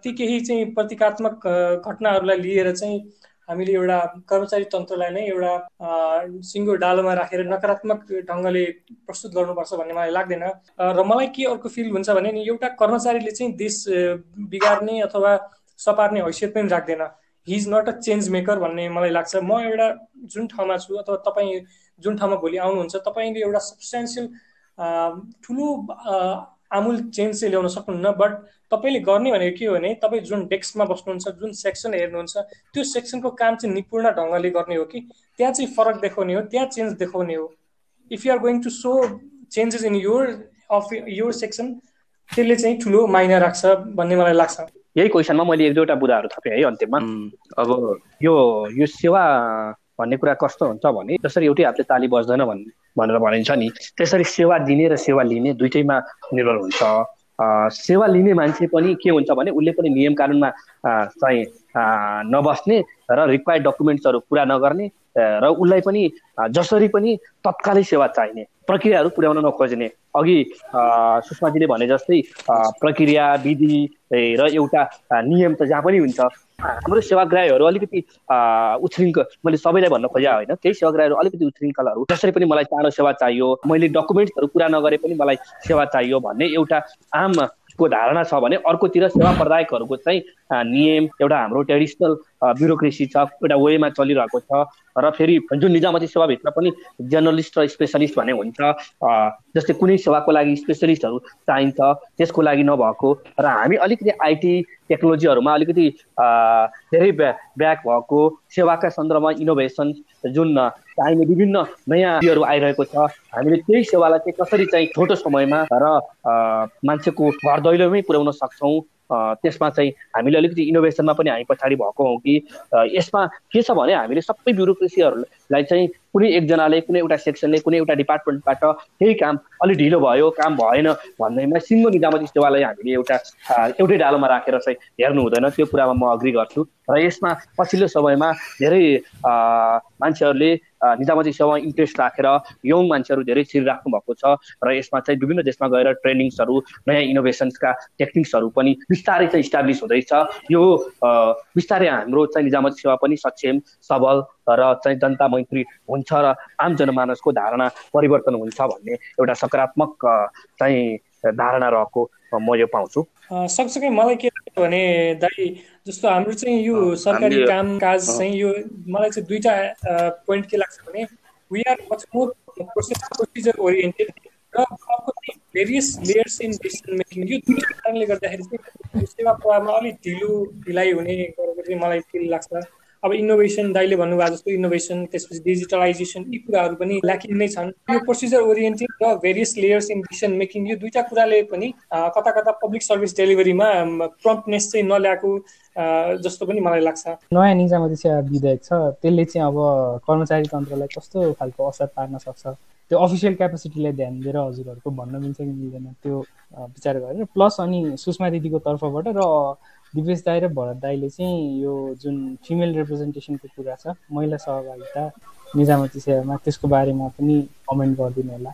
ती केही चाहिँ प्रतीकात्मक घटनाहरूलाई लिएर चाहिँ हामीले एउटा कर्मचारी तन्त्रलाई नै एउटा सिङ्गो डालोमा राखेर नकारात्मक ढङ्गले प्रस्तुत गर्नुपर्छ भन्ने मलाई लाग्दैन। र मलाई के अर्को फिल हुन्छ भने नि एउटा कर्मचारीले चाहिँ देश बिगार्ने अथवा सपार्ने हैसियत पनि राख्दैन। He is not a change maker भन्ने मलाई लाग्छ। म एउटा जुन ठाउँमा छु अथवा तपाईँ जुन ठाउँमा भोलि आउनुहुन्छ तपाईँले एउटा सब्सटेन्सियल ठुलो आमूल चेन्ज चाहिँ ल्याउन सक्नुहुन्न बट तपाईँले गर्ने भनेको के हो भने तपाईँ जुन डेस्कमा बस्नुहुन्छ जुन सेक्सन हेर्नुहुन्छ त्यो सेक्सनको काम चाहिँ निपुण ढङ्गले गर्ने हो कि? त्यहाँ चाहिँ फरक देखाउने हो त्यहाँ चेन्ज देखाउने हो। If you are going to so changes in your of your section त्यसले चाहिँ ठुलो माइना राख्छ भन्ने मलाई लाग्छ। यही क्वेसनमा मैले एक दुईवटा बुदाहरू थपेँ है अन्त्यमा अब यो यो सेवा भन्ने कुरा कस्तो हुन्छ भने जसरी एउटै हातले ताली बज्दैन भन्ने भनेर भनिन्छ नि त्यसरी सेवा दिने र सेवा लिने दुइटैमा निर्भर हुन्छ। सेवा लिने मान्छे पनि के हुन्छ भने उसले पनि नियम कानुनमा चाहिँ नबस्ने र रिक्वायर्ड डकुमेन्ट्सहरू पुरा नगर्ने र उसलाई पनि जसरी पनि तत्कालै सेवा चाहिने प्रक्रियाहरू पुर्याउन नखोज्ने। अघि सुषमाजीले भने जस्तै प्रक्रिया विधि र एउटा नियम त जहाँ पनि हुन्छ हाम्रो सेवाग्राहीहरू अलिकति उच्छृङ्ख मैले सबैलाई भन्न खोजेँ होइन केही सेवाग्राहीहरू अलिकति उच्छृङ्खलहरू जसरी पनि मलाई चाँडो सेवा चाहियो मैले डकुमेन्ट्सहरू पुरा नगरे पनि मलाई सेवा चाहियो भन्ने एउटा आम को धारणा छ भने अर्कोतिर सेवा प्रदायकहरूको चाहिँ नियम एउटा हाम्रो ट्रेडिसनल ब्युरोक्रेसी छ एउटा वेमा चलिरहेको छ र फेरि जुन निजामती सेवाभित्र पनि जर्नलिस्ट र स्पेसलिस्ट भन्ने हुन्छ जस्तै कुनै सेवाको लागि स्पेसलिस्टहरू चाहिन्छ त्यसको लागि नभएको र हामी अलिकति आइटी टेक्नोलोजीहरूमा अलिकति धेरै ब्या ब्याक भएको सेवाका सन्दर्भमा इनोभेसन जुन चाहिने विभिन्न नयाँ आइरहेको छ हामीले त्यही सेवालाई चाहिँ कसरी चाहिँ छोटो समयमा र मान्छेको घर दैलोमै पुर्याउन सक्छौँ त्यसमा चाहिँ हामीले अलिकति इनोभेसनमा पनि हामी पछाडि भएको हौँ कि यसमा के छ भने हामीले सबै ब्युरोक्रेसीहरूलाई चाहिँ कुनै एकजनाले कुनै एउटा सेक्सनले कुनै एउटा डिपार्टमेन्टबाट केही काम अलिक ढिलो भयो काम भएन भन्दैमा सिङ्गो निजामती सेवालाई हामीले एउटा एउटै डालोमा राखेर चाहिँ हेर्नु हुँदैन। त्यो कुरामा म अग्री गर्छु। र यसमा पछिल्लो समयमा धेरै मान्छेहरूले निजामती सेवामा इन्ट्रेस्ट राखेर यङ मान्छेहरू धेरै छिरिराख्नु भएको छ। र यसमा चाहिँ विभिन्न देशमा गएर ट्रेनिङ्सहरू नयाँ इनोभेसन्सका टेक्निक्सहरू पनि बिस्तारै चाहिँ इस्टाब्लिस हुँदैछ। यो बिस्तारै हाम्रो चाहिँ निजामती सेवा पनि सक्षम सबल र चाहिँ जनता मैत्री हुन्छ र आम जनमानसको धारणा परिवर्तन हुन्छ भन्ने एउटा सकारात्मक चाहिँ धारणा रहेको म यो पाउँछु। सँगसँगै मलाई के लाग्छ भने दाइ जस्तो हाम्रो चाहिँ यो सरकारी काम काज चाहिँ यो मलाई चाहिँ दुईवटा पोइन्ट के लाग्छ भने we are much more procedure oriented र अर्को चाहिँ various layers in decision making यो दुईवटा कारणले गर्दाखेरि चाहिँ सेवा प्रवाहमा अलिक ढिलो ढिलाइ हुने गरेको चाहिँ मलाई फिल लाग्छ। अब इनोभेसन दाइले भन्नुभएको जस्तो इनोभेसन त्यसपछि डिजिटलाइजेसन यी कुराहरू पनि ल्याकिङ नै छन्। यो प्रोसिजर ओरिएन्टेड र various layers in decision making यो दुईवटा कुराले पनि कता कता पब्लिक सर्भिस डेलिभरीमा प्रम्पनेस चाहिँ नल्याएको जस्तो पनि मलाई लाग्छ। नयाँ निजामती सेवा विधेयक छ त्यसले चाहिँ अब कर्मचारी तन्त्रलाई कस्तो खालको असर पार्न सक्छ? त्यो अफिसियल क्यापेसिटीलाई ध्यान दिएर हजुरहरूको भन्न मिल्छ कि मिल्दैन त्यो विचार गरेर। प्लस अनि सुषमा दिदीको तर्फबाट र दिपेश दाई र भरत दाईले चाहिँ यो जुन फिमेल रिप्रेजेन्टेसनको कुरा छ महिला सहभागिता निजामती सेवामा त्यसको बारेमा पनि कमेन्ट गरिदिनु होला।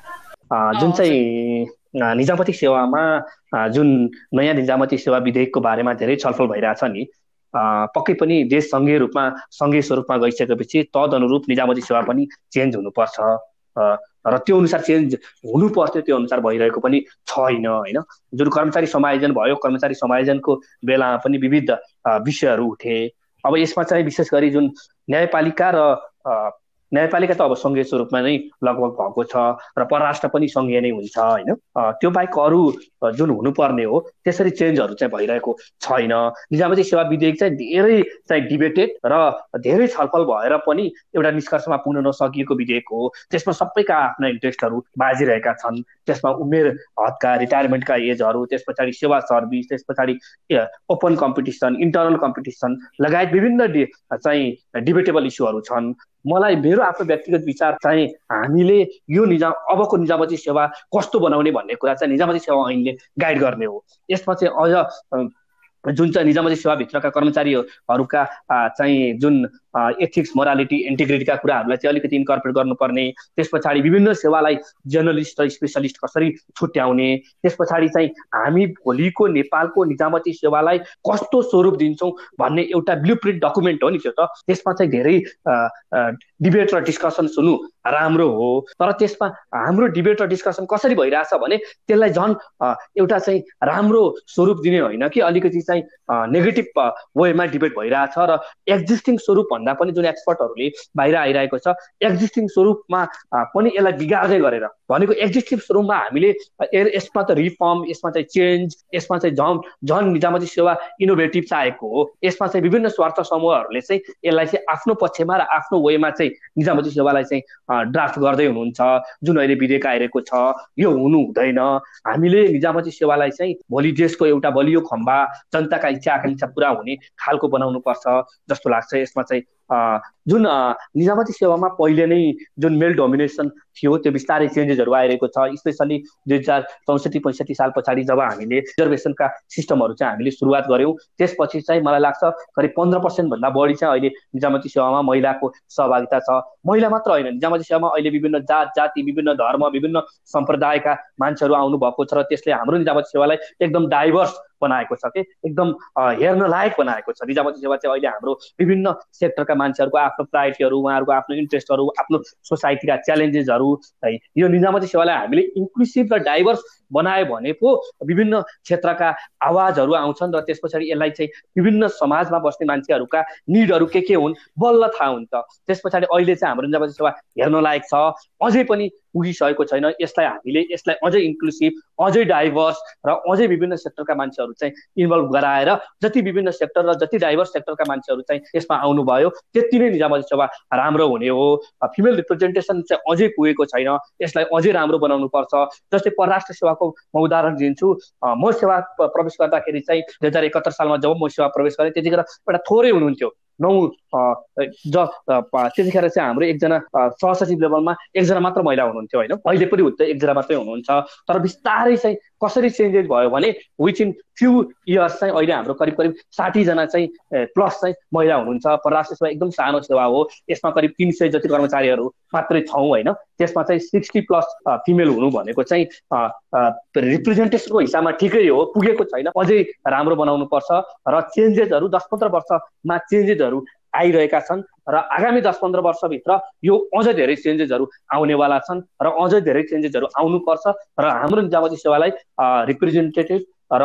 जुन चाहिँ निजामती सेवामा जुन नयाँ निजामती सेवा विधेयकको बारेमा धेरै छलफल भइरहेछ नि पक्कै पनि देश सङ्घीय रूपमा सङ्घीय स्वरूपमा गइसकेपछि तद अनुरूप निजामती सेवा पनि चेन्ज हुनुपर्छ। र त्यो अनुसार चेन्ज हुनु पर्थ्यो त्यो अनुसार भइरहेको पनि छैन होइन? जुन कर्मचारी समायोजन भयो कर्मचारी समायोजनको बेलामा पनि विविध विषयहरू उठे। अब यसमा चाहिँ विशेष गरी जुन न्यायपालिका र न्यायपालिका त अब सङ्घीय स्वरूपमा नै लगभग भएको छ र परराष्ट्र पनि सङ्घीय नै हुन्छ होइन? त्यो बाहेक अरू जुन हुनुपर्ने हो त्यसरी चेन्जहरू चाहिँ भइरहेको छैन। निजामती सेवा विधेयक चाहिँ धेरै चाहिँ डिबेटेड र धेरै छलफल भएर पनि एउटा निष्कर्षमा पुग्न नसकिएको विधेयक हो। त्यसमा सबैका आफ्ना इन्ट्रेस्टहरू बाजिरहेका छन्। त्यसमा उमेर हदका रिटायरमेन्टका एजहरू त्यस पछाडि सेवा सर्भिस त्यस पछाडि ओपन कम्पिटिसन इन्टरनल कम्पिटिसन लगायत विभिन्न चाहिँ डिबेटेबल इस्युहरू छन्। मलाई मेरो आफ्नो व्यक्तिगत विचार चाहिँ हामीले यो निजाम अबको निजामती सेवा कस्तो बनाउने भन्ने कुरा चाहिँ निजामती सेवा ऐनले गाइड गर्ने हो। यसमा चाहिँ अझ जुन चाहिँ निजामती सेवाभित्रका कर्मचारीहरूका चाहिँ जुन एथिक्स मोरालिटी इन्टिग्रिटीका कुराहरूलाई चाहिँ अलिकति इन्कर्पोरेट गर्नुपर्ने त्यस पछाडि विभिन्न सेवालाई जर्नलिस्ट र स्पेसलिस्ट कसरी छुट्याउने त्यस पछाडि चाहिँ हामी भोलिको नेपालको निजामती सेवालाई कस्तो स्वरूप दिन्छौँ भन्ने एउटा ब्लु प्रिन्ट डकुमेन्ट हो नि त्यो त। त्यसमा चाहिँ धेरै डिबेट र डिस्कसन सुन्नु राम्रो हो। तर त्यसमा हाम्रो डिबेट र डिस्कसन कसरी भइरहेछ भने त्यसलाई झन् एउटा चाहिँ राम्रो स्वरूप दिने होइन कि अलिकति चाहिँ नेगेटिभ वेमा डिबेट भइरहेछ र एक्जिस्टिङ स्वरूप भन्दा पनि जुन एक्सपर्टहरूले बाहिर आइरहेको छ एक्जिस्टिङ स्वरूपमा पनि यसलाई बिगार्दै गरेर भनेको एक्जिस्टिङ स्वरूपमा हामीले यसमा त रिफर्म यसमा चाहिँ चेन्ज यसमा चाहिँ झन् झन निजामती सेवा इनोभेटिभ चाहेको हो। यसमा चाहिँ विभिन्न स्वार्थ समूहहरूले चाहिँ यसलाई चाहिँ आफ्नो पक्षमा र आफ्नो वेमा चाहिँ निजामती सेवालाई चाहिँ ड्राफ्ट गर्दै हुनुहुन्छ जुन अहिले विधेयक आइरहेको छ यो हुनु हुँदैन हामीले निजामती सेवालाई चाहिँ भोलि देशको एउटा बलियो खम्बा जनताका इच्छा आकाङ्क्षा पुरा हुने खालको बनाउनु पर्छ जस्तो लाग्छ। यसमा चाहिँ जुन निजामती सेवामा पहिले नै जुन मेल डोमिनेसन थियो त्यो बिस्तारै चेन्जेसहरू आइरहेको छ। स्पेसली दुई हजार चौसठी पैँसठी साल पछाडि जब हामीले रिजर्भेसनका सिस्टमहरू चाहिँ हामीले सुरुवात गऱ्यौँ त्यसपछि चाहिँ मलाई लाग्छ करिब पन्ध्र पर्सेन्टभन्दा बढी चाहिँ अहिले निजामती सेवामा महिलाको सहभागिता छ। महिला मात्र होइन निजामती सेवामा अहिले विभिन्न जात जाति विभिन्न धर्म विभिन्न सम्प्रदायका मान्छेहरू आउनु भएको छ र त्यसले हाम्रो निजामती सेवालाई एकदम डाइभर्स बनाएको छ कि? एकदम हेर्न लायक बनाएको छ। निजामती सेवा चाहिँ अहिले हाम्रो विभिन्न सेक्टरका मान्छेहरूको आफ्नो प्रायोरिटीहरू उहाँहरूको आफ्नो इन्ट्रेस्टहरू आफ्नो सोसाइटीका च्यालेन्जेसहरू है। यो निजामती सेवालाई हामीले इन्क्लुसिभ र डाइभर्स बनायो भने पो विभिन्न क्षेत्रका आवाजहरू आउँछन् र त्यस पछाडि यसलाई चाहिँ विभिन्न समाजमा बस्ने मान्छेहरूका निडहरू के के हुन् बल्ल थाहा हुन्छ। त्यस पछाडि अहिले चाहिँ हाम्रो निजामती सेवा हेर्न लायक छ। अझै पनि पुगिसकेको छैन। यसलाई हामीले यसलाई अझै इन्क्लुसिभ अझै डाइभर्स र अझै विभिन्न सेक्टरका मान्छेहरू चाहिँ इन्भल्भ गराएर जति विभिन्न सेक्टर र जति डाइभर्स सेक्टरका मान्छेहरू चाहिँ यसमा आउनुभयो त्यति नै निजामती सेवा राम्रो हुने हो। फिमेल रिप्रेजेन्टेसन चाहिँ अझै पुगेको छैन। यसलाई अझै राम्रो बनाउनु पर्छ जस्तै परराष्ट्र सेवाको म उदाहरण दिन्छु। म सेवा प्रवेश गर्दाखेरि चाहिँ दुई हजार एकहत्तर सालमा जब म सेवा प्रवेश गरेँ त्यतिखेर एउटा थोरै हुनुहुन्थ्यो। नौ ज त्यतिखेर चाहिँ हाम्रो एकजना सहसचिव लेभलमा एकजना मात्र महिला हुनुहुन्थ्यो होइन? अहिले पनि हुन्छ एकजना मात्रै हुनुहुन्छ। तर बिस्तारै चाहिँ कसरी चेन्जेस भयो भने विच इन फ्यु इयर्स चाहिँ अहिले हाम्रो करिब करिब साठीजना चाहिँ प्लस चाहिँ महिला हुनुहुन्छ। परराष्ट्र सेवा एकदम सानो सेवा हो। यसमा करिब तिन सय जति कर्मचारीहरू मात्रै छौँ होइन? त्यसमा चाहिँ सिक्सटी प्लस फिमेल हुनु भनेको चाहिँ रिप्रेजेन्टेसनको हिसाबमा ठिकै हो पुगेको छैन। अझै राम्रो बनाउनु पर्छ र चेन्जेसहरू दस पन्ध्र वर्षमा चेन्जेसहरू आइरहेका छन् र आगामी दस पन्ध्र वर्षभित्र यो अझ धेरै चेन्जेसहरू आउनेवाला छन् र अझै धेरै चेन्जेसहरू आउनुपर्छ र हाम्रो निजामती सेवालाई रिप्रेजेन्टेटिभ र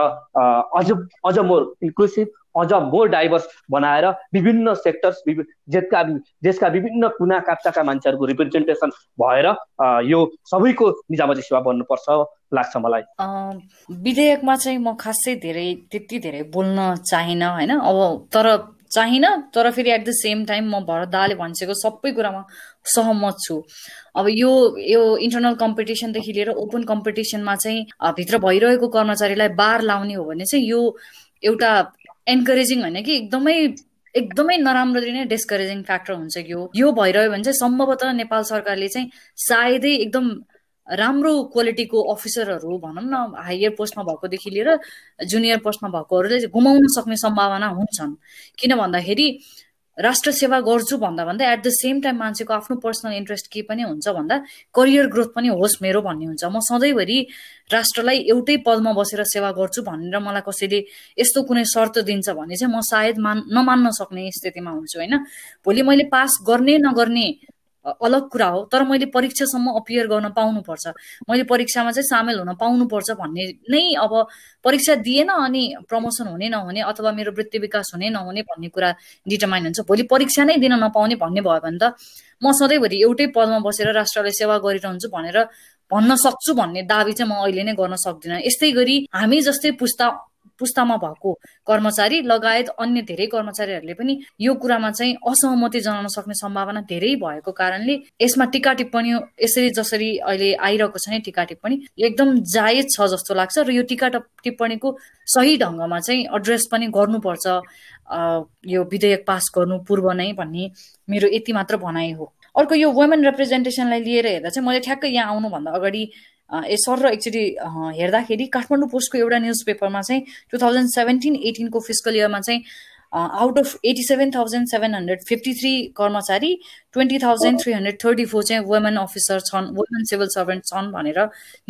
अझ अझ मोर इन्क्लुसिभ अझ मोर डाइभर्स बनाएर विभिन्न सेक्टर्स जेका देशका विभिन्न कुना काप्चाका मान्छेहरूको रिप्रेजेन्टेसन भएर यो सबैको निजामती सेवा बन्नुपर्छ लाग्छ मलाई। विधेयकमा चाहिँ म खासै धेरै त्यति धेरै बोल्न चाहिनँ होइन? अब तर चाहिन तर फेरि एट द सेम टाइम म भरत दाले भनिसकेको सबै कुरामा सहमत छु। अब यो यो इन्टरनल कम्पिटिसनदेखि लिएर ओपन कम्पिटिसनमा चाहिँ भित्र भइरहेको कर्मचारीलाई बार लाउने हो भने चाहिँ यो एउटा एन्करेजिङ होइन कि एकदमै एकदमै नराम्ररी नै डिस्करेजिङ फ्याक्टर हुन्छ यो यो भइरह्यो भने चाहिँ सम्भवतः नेपाल सरकारले चाहिँ सायदै एकदम राम्रो क्वालिटीको अफिसरहरू भनौँ न हायर पोस्टमा भएकोदेखि लिएर जुनियर पोस्टमा भएकोहरूले गुमाउन सक्ने सम्भावना हुन्छन्। किन भन्दाखेरि राष्ट्र सेवा गर्छु भन्दा भन्दा एट द सेम टाइम मान्छेको आफ्नो पर्सनल इन्ट्रेस्ट के पनि हुन्छ भन्दा करियर ग्रोथ पनि होस् मेरो भन्ने हुन्छ। म सधैँभरि राष्ट्रलाई एउटै पदमा बसेर सेवा गर्छु भनेर मलाई कसैले यस्तो कुनै शर्त दिन्छ भने चाहिँ म सायद मान नमान्न सक्ने स्थितिमा हुन्छु होइन? भोलि मैले पास गर्ने नगर्ने अलग कुरा हो तर मैले परीक्षासम्म अपियर गर्न पाउनुपर्छ। मैले परीक्षामा चाहिँ सामेल हुन पाउनुपर्छ भन्ने नै अब परीक्षा दिएन अनि प्रमोसन हुने नहुने अथवा मेरो वृत्ति विकास हुने नहुने भन्ने कुरा डिटर्माइन हुन्छ। भोलि परीक्षा नै दिन नपाउने भन्ने भयो भने त म सधैँभरि एउटै पदमा बसेर राष्ट्रलाई सेवा गरिरहन्छु भनेर भन्न सक्छु भन्ने दावी चाहिँ म अहिले नै गर्न सक्दिनँ। यस्तै गरी हामी जस्तै पुस्ता पुस्तामा भएको कर्मचारी लगायत अन्य धेरै कर्मचारीहरूले पनि यो कुरामा चाहिँ असहमति जनाउन सक्ने सम्भावना धेरै भएको कारणले यसमा टिका टिप्पणी यसरी जसरी अहिले आइरहेको छ नि टिका टिप्पणी एकदम जायज छ जस्तो लाग्छ र यो टिका टिप्पणीको सही ढङ्गमा चाहिँ एड्रेस पनि गर्नुपर्छ यो विधेयक पास गर्नु पूर्व नै भन्ने मेरो यति मात्र भनाइ हो। अर्को यो वुमेन रिप्रेजेन्टेसनलाई लिएर हेर्दा चाहिँ मैले ठ्याक्कै यहाँ आउनुभन्दा अगाडि ए सर र एकचोटि हेर्दाखेरि काठमाडौँ पोस्टको एउटा न्युज पेपरमा चाहिँ टु थाउजन्ड सेभेन्टिन एटिनको फिजिकल इयरमा चाहिँ out of eighty seven thousand seven hundred fifty three कर्मचारी twenty thousand three hundred thirty four चाहिँ वुमेन अफिसर छन् वुमेन सिभिल सर्भेन्ट छन् भनेर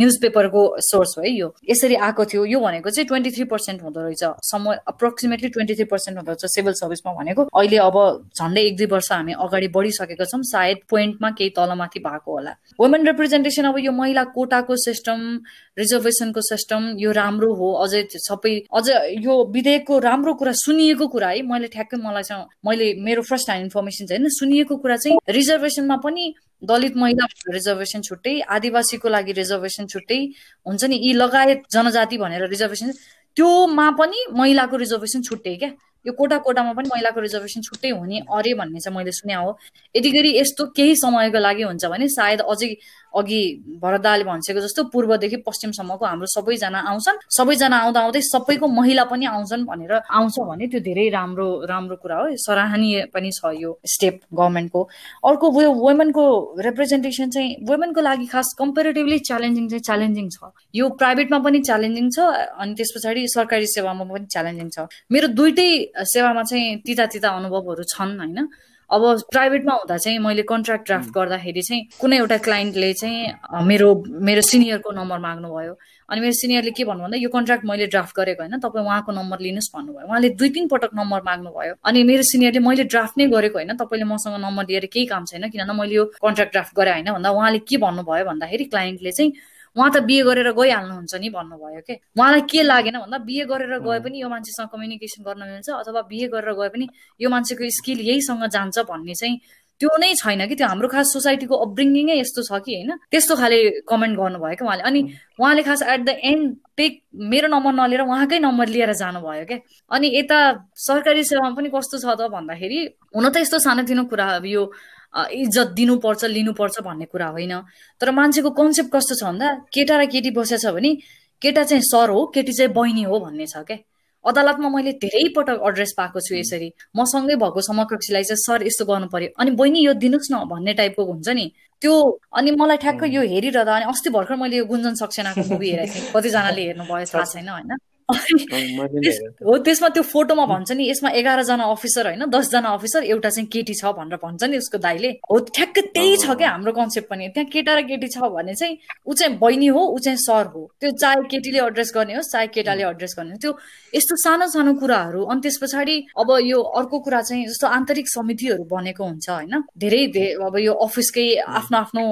न्युज पेपरको सोर्स हो है यो। यसरी आएको थियो। यो भनेको चाहिँ ट्वेन्टी थ्री पर्सेन्ट हुँदो रहेछ। Some approximately twenty three percent हुँदो रहेछ सिभिल सर्भिसमा भनेको। अहिले अब झन्डै एक दुई वर्ष हामी अगाडि बढिसकेका छौँ। सायद पोइन्टमा केही तलमाथि भएको होला। वुमेन रिप्रेजेन्टेसन अब यो महिला कोटाको सिस्टम रिजर्भेसनको सिस्टम यो राम्रो हो। अझै सबै अझ यो विधेयकको राम्रो कुरा सुनिएको कुरा है। मैले ठ्याक्कै मलाई मैले मेरो फर्स्ट ह्यान्ड इन्फर्मेसन चाहिँ होइन सुनिएको कुरा चाहिँ रिजर्भेसनमा पनि दलित महिला रिजर्भेसन छुट्टै आदिवासीको लागि रिजर्भेसन छुट्टै हुन्छ नि। यी लगायत जनजाति भनेर रिजर्भेसन त्योमा पनि महिलाको रिजर्भेसन छुट्टै क्या। यो कोटा कोटामा पनि महिलाको रिजर्भेसन छुट्टै हुने अरे भन्ने चाहिँ मैले सुने हो। यति गरी यस्तो केही समयको लागि हुन्छ भने सायद अझै अघि भरदाले भनिसकेको जस्तो पूर्वदेखि पश्चिमसम्मको हाम्रो सबैजना आउँछन्। सबैजना आउँदा आउँदै सबैको महिला पनि आउँछन् भनेर आउँछ भने त्यो धेरै राम्रो राम्रो कुरा हो। सराहनीय पनि छ यो स्टेप गभर्मेन्टको अर्को यो वुमेनको रिप्रेजेन्टेसन चाहिँ वुमेनको लागि खास कम्पेरिटिभली च्यालेन्जिङ चाहिँ च्यालेन्जिङ छ। यो प्राइभेटमा पनि च्यालेन्जिङ छ अनि त्यस पछाडि सरकारी सेवामा पनि च्यालेन्जिङ छ। मेरो दुइटै सेवामा चाहिँ तिता तिता अनुभवहरू छन् होइन। अब प्राइभेटमा हुँदा चाहिँ मैले कन्ट्र्याक्ट ड्राफ्ट गर्दाखेरि चाहिँ कुनै एउटा क्लाइन्टले चाहिँ मेरो मेरो सिनियरको नम्बर माग्नुभयो। अनि मेरो सिनियरले के भन्नु भन्दा यो कन्ट्र्याक्ट मैले ड्राफ्ट गरेको होइन तपाईँ उहाँको नम्बर लिनुहोस् भन्नुभयो। उहाँले दुई तिन पटक नम्बर माग्नुभयो। अनि मेरो सिनियरले मैले ड्राफ्ट नै गरेको होइन तपाईँले मसँग नम्बर लिएर केही काम छैन किनभने मैले यो कन्ट्र्याक्ट ड्राफ्ट गरेँ होइन भन्दा उहाँले के भन्नुभयो भन्दाखेरि क्लाइन्टले चाहिँ उहाँ त बिए गरेर गइहाल्नुहुन्छ नि भन्नुभयो के? उहाँलाई के लागेन भन्दा बिए गरेर गए पनि यो मान्छेसँग कम्युनिकेसन गर्न मिल्छ अथवा बिए गरेर गए पनि यो मान्छेको स्किल यहीसँग जान्छ भन्ने चाहिँ त्यो नै छैन कि? त्यो हाम्रो खास सोसाइटीको अपब्रिङ्गिङै यस्तो छ कि होइन? त्यस्तो खाले कमेन्ट गर्नुभयो क्या उहाँले? अनि उहाँले खास एट द एन्ड टेक मेरो नम्बर नलिएर उहाँकै नम्बर लिएर जानुभयो क्या अनि यता सरकारी सेवामा पनि कस्तो छ त भन्दाखेरि हुन त यस्तो सानोतिनो कुरा यो इज्जत दिनुपर्छ लिनुपर्छ भन्ने कुरा होइन। तर मान्छेको कन्सेप्ट कस्तो छ भन्दा केटा र केटी बसेछ भने केटा चाहिँ सर हो केटी चाहिँ बहिनी हो भन्ने छ क्या? अदालतमा मैले धेरै पटक एड्रेस पाएको छु यसरी। मसँगै भएको समकक्षीलाई चाहिँ सर यस्तो गर्नु पर्यो अनि बहिनी यो दिनुहोस् न भन्ने टाइपको हुन्छ नि। त्यो अनि मलाई ठ्याक्क यो हेरिरहँदा अनि अस्ति भर्खर मैले यो गुन्जन सक्सेनाको मुभी हेरेको थिएँ। कतिजनाले हेर्नुभयो थाहा छैन होइन? हो त्यसमा त्यो फोटोमा भन्छ नि यसमा एघारजना अफिसर होइन दसजना अफिसर एउटा चाहिँ केटी छ भनेर भन्छ नि उसको दाइले हो ठ्याक्कै त्यही छ क्या हाम्रो कन्सेप्ट पनि। त्यहाँ केटा र केटी छ भने चाहिँ ऊ चाहिँ बहिनी हो ऊ चाहिँ सर हो। त्यो चाहे केटीले एड्रेस गर्ने होस् चाहे केटाले एड्रेस गर्ने त्यो यस्तो सानो सानो कुराहरू। अनि त्यस पछाडि अब यो अर्को कुरा चाहिँ जस्तो आन्तरिक समितिहरू बनेको हुन्छ होइन। धेरै अब यो अफिसकै आफ्नो आफ्नो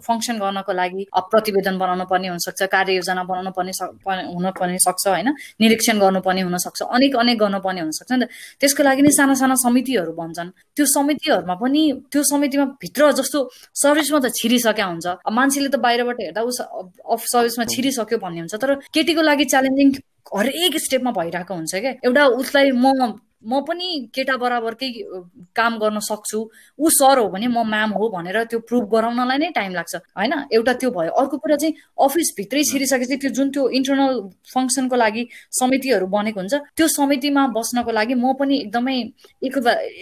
फङ्सन गर्नको लागि प्रतिवेदन बनाउनु पर्ने हुनसक्छ कार्ययोजना बनाउनु पर्ने हुन पर्ने सक्छ होइन। होइन? निरीक्षण गर्नुपर्ने हुनसक्छ। अनेक अनेक गर्नुपर्ने हुनसक्छ नि त। त्यसको लागि नै साना साना समितिहरू भन्छन् त्यो समितिहरूमा पनि त्यो समितिमा भित्र जस्तो सर्भिसमा त छिरिसक्या हुन्छ। मान्छेले त बाहिरबाट हेर्दा उस अफ सर्भिसमा छिरिसक्यो भन्ने हुन्छ। तर केटीको लागि च्यालेन्जिङ हरेक स्टेपमा भइरहेको हुन्छ क्या। एउटा उसलाई म म पनि केटा बराबरकै काम गर्न सक्छु। ऊ सर हो भने म म्याम हो भनेर त्यो प्रुभ गराउनलाई नै टाइम लाग्छ। होइन? एउटा त्यो भयो। अर्को कुरा चाहिँ अफिसभित्रै छिरिसकेपछि त्यो जुन त्यो इन्टरनल फङ्सनको लागि समितिहरू बनेको हुन्छ त्यो समितिमा बस्नको लागि म पनि एकदमै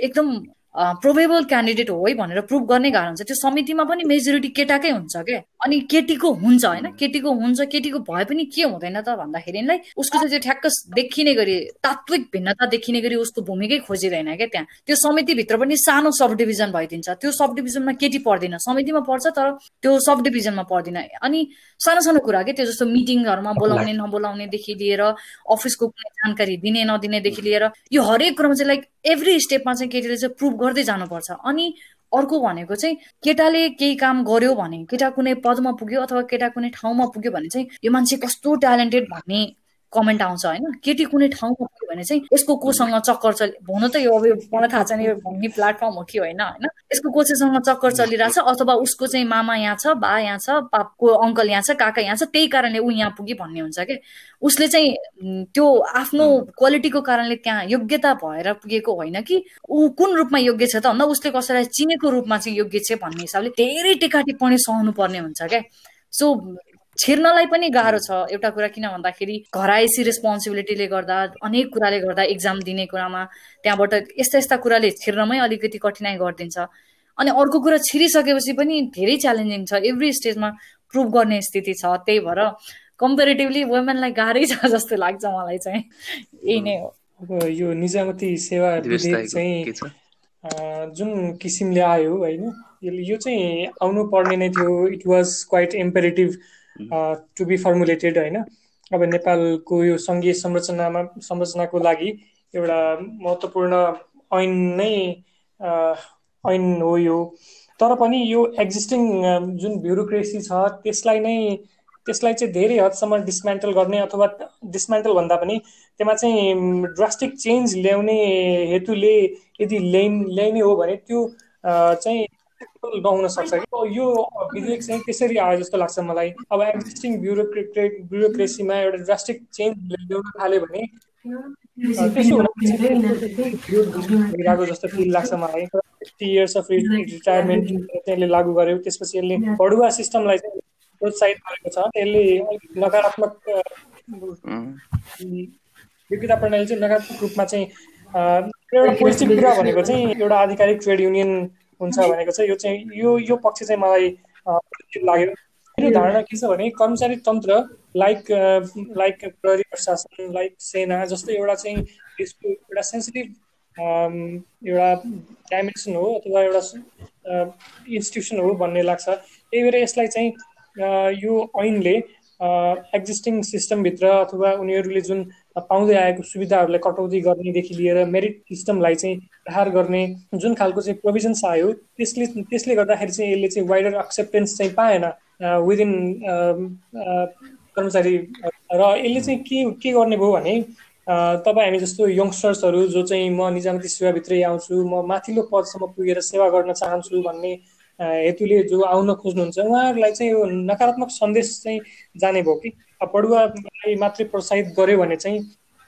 एकदम प्रोभेबल क्यान्डिडेट हो है भनेर प्रुभ गर्ने गाह्रो हुन्छ। त्यो समितिमा पनि मेजोरिटी केटाकै हुन्छ क्या अनि केटीको हुन्छ होइन? केटीको हुन्छ केटीको भए पनि के हुँदैन त भन्दाखेरिलाई उसको चाहिँ त्यो ठ्याक्क देखिने गरी तात्विक भिन्नता देखिने गरी उसको भूमिकै खोजिँदैन क्या त्यहाँ। त्यो समितिभित्र पनि सानो सब डिभिजन भइदिन्छ। त्यो सब डिभिजनमा केटी पर्दैन। समितिमा पर्छ तर त्यो सब डिभिजनमा पर्दैन। अनि सानो सानो कुरा के? त्यो जस्तो मिटिङहरूमा बोलाउने नबोलाउनेदेखि लिएर अफिसको कुनै जानकारी दिने नदिनेदेखि लिएर यो हरेक कुरामा चाहिँ लाइक एभ्री स्टेपमा चाहिँ केटीले चाहिँ प्रुभ गर्दै जानुपर्छ। अनि अर्को भनेको चाहिँ केटाले केही काम गर्यो भने केटा कुनै पदमा पुग्यो अथवा केटा कुनै ठाउँमा पुग्यो भने चाहिँ यो मान्छे कस्तो ट्यालेन्टेड भन्ने कमेन्ट आउँछ होइन? केटी कुनै ठाउँमा पुग्यो भने चाहिँ यसको कोसँग चक्कर चलि हुन त यो अब मलाई थाहा छैन यो भन्ने प्लेटफर्म हो कि होइन होइन? यसको कोचेसँग चक्कर चलिरहेछ अथवा उसको चाहिँ मामा यहाँ छ बा यहाँ छ पापको अङ्कल यहाँ छ काका यहाँ छ त्यही कारणले ऊ यहाँ पुग्यो भन्ने हुन्छ कि? उसले चाहिँ त्यो आफ्नो क्वालिटीको कारणले त्यहाँ योग्यता भएर पुगेको होइन कि? ऊ कुन रूपमा योग्य छ त? भन्दा उसले कसैलाई चिनेको रूपमा चाहिँ योग्य छ भन्ने हिसाबले धेरै टेका टिप्पणी सहनु पर्ने हुन्छ क्या सो छिर्नलाई पनि गाह्रो छ एउटा कुरा किन भन्दाखेरि घराइसी रेस्पोन्सिबिलिटीले गर्दा अनेक कुराले गर्दा इक्जाम दिने कुरामा त्यहाँबाट यस्ता यस्ता कुराले छिर्नमै अलिकति कठिनाइ गरिदिन्छ। अनि अर्को कुरा छिरिसकेपछि पनि धेरै च्यालेन्जिङ छ। एभ्री स्टेजमा प्रुभ गर्ने स्थिति छ। त्यही भएर कम्पेरिटिभली वुमेनलाई गाह्रै छ जस्तो लाग्छ मलाई चाहिँ। यही नै हो। अब यो निजामती सेवा चाहिँ जुन किसिमले आयो होइन यो चाहिँ आउनु पर्ने नै थियो। It was quite imperative to be formulated होइन? अब नेपालको यो सङ्घीय संरचनामा संरचनाको लागि एउटा महत्त्वपूर्ण ऐन नै ऐन हो यो। तर पनि यो एक्जिस्टिङ जुन ब्युरोक्रेसी छ त्यसलाई नै त्यसलाई चाहिँ धेरै हदसम्म डिसमेन्टल गर्ने अथवा डिसमेन्टल भन्दा पनि त्यसमा चाहिँ ड्रास्टिक चेन्ज ल्याउने हेतुले यदि ल्याइ ल्याइने हो भने त्यो चाहिँ नहुन सक्छ कि यो विधेयक चाहिँ त्यसरी आयो जस्तो लाग्छ मलाई अब एक्जिस्टिङ ब्युरोक्रेट ब्युरोक्रेसीमा एउटा ड्रास्टिक चेन्ज ल्याउन थाल्यो भने त्यसो भइरहेको जस्तो फिल लाग्छ मलाई फिफ्टी इयर्स अफ रिटायरमेन्ट त्यसले लागू गर्यो त्यसपछि यसले बढुवा सिस्टमलाई चाहिँ प्रोत्साहित गरेको छ यसले नकारात्मक योग्यता प्रणाली चाहिँ नकारात्मक रूपमा चाहिँ एउटा पोजिटिभ कुरा भनेको चाहिँ एउटा आधिकारिक ट्रेड युनियन हुन्छ भनेको चाहिँ यो चाहिँ यो यो पक्ष चाहिँ मलाई लाग्यो। मेरो धारणा के छ भने कर्मचारी तन्त्र लाइक लाइक प्रहरी प्रशासन लाइक सेना जस्तै एउटा चाहिँ यसको एउटा सेन्सिटिभ एउटा डाइमेन्सन हो अथवा एउटा इन्स्टिट्युसन हो भन्ने लाग्छ। त्यही भएर यसलाई चाहिँ यो ऐनले एक्जिस्टिङ सिस्टमभित्र अथवा उनीहरूले जुन पाउँदै आएको सुविधाहरूलाई कटौती गर्नेदेखि लिएर मेरिट सिस्टमलाई चाहिँ प्रहार गर्ने जुन खालको चाहिँ प्रोभिजन्स आयो त्यसले त्यसले गर्दाखेरि चाहिँ यसले चाहिँ वाइडर एक्सेप्टेन्स चाहिँ पाएन विदिन कर्मचारी र यसले चाहिँ के के गर्ने भयो भने तपाईँ हामी जस्तो यङ्स्टर्सहरू जो चाहिँ म निजामती सेवाभित्रै आउँछु म माथिल्लो पदसम्म पुगेर सेवा गर्न चाहन्छु भन्ने हेतुले जो आउन खोज्नुहुन्छ उहाँहरूलाई चाहिँ यो नकारात्मक सन्देश चाहिँ जाने भयो कि? पढुवालाई मात्रै प्रोत्साहित गर्यो भने चाहिँ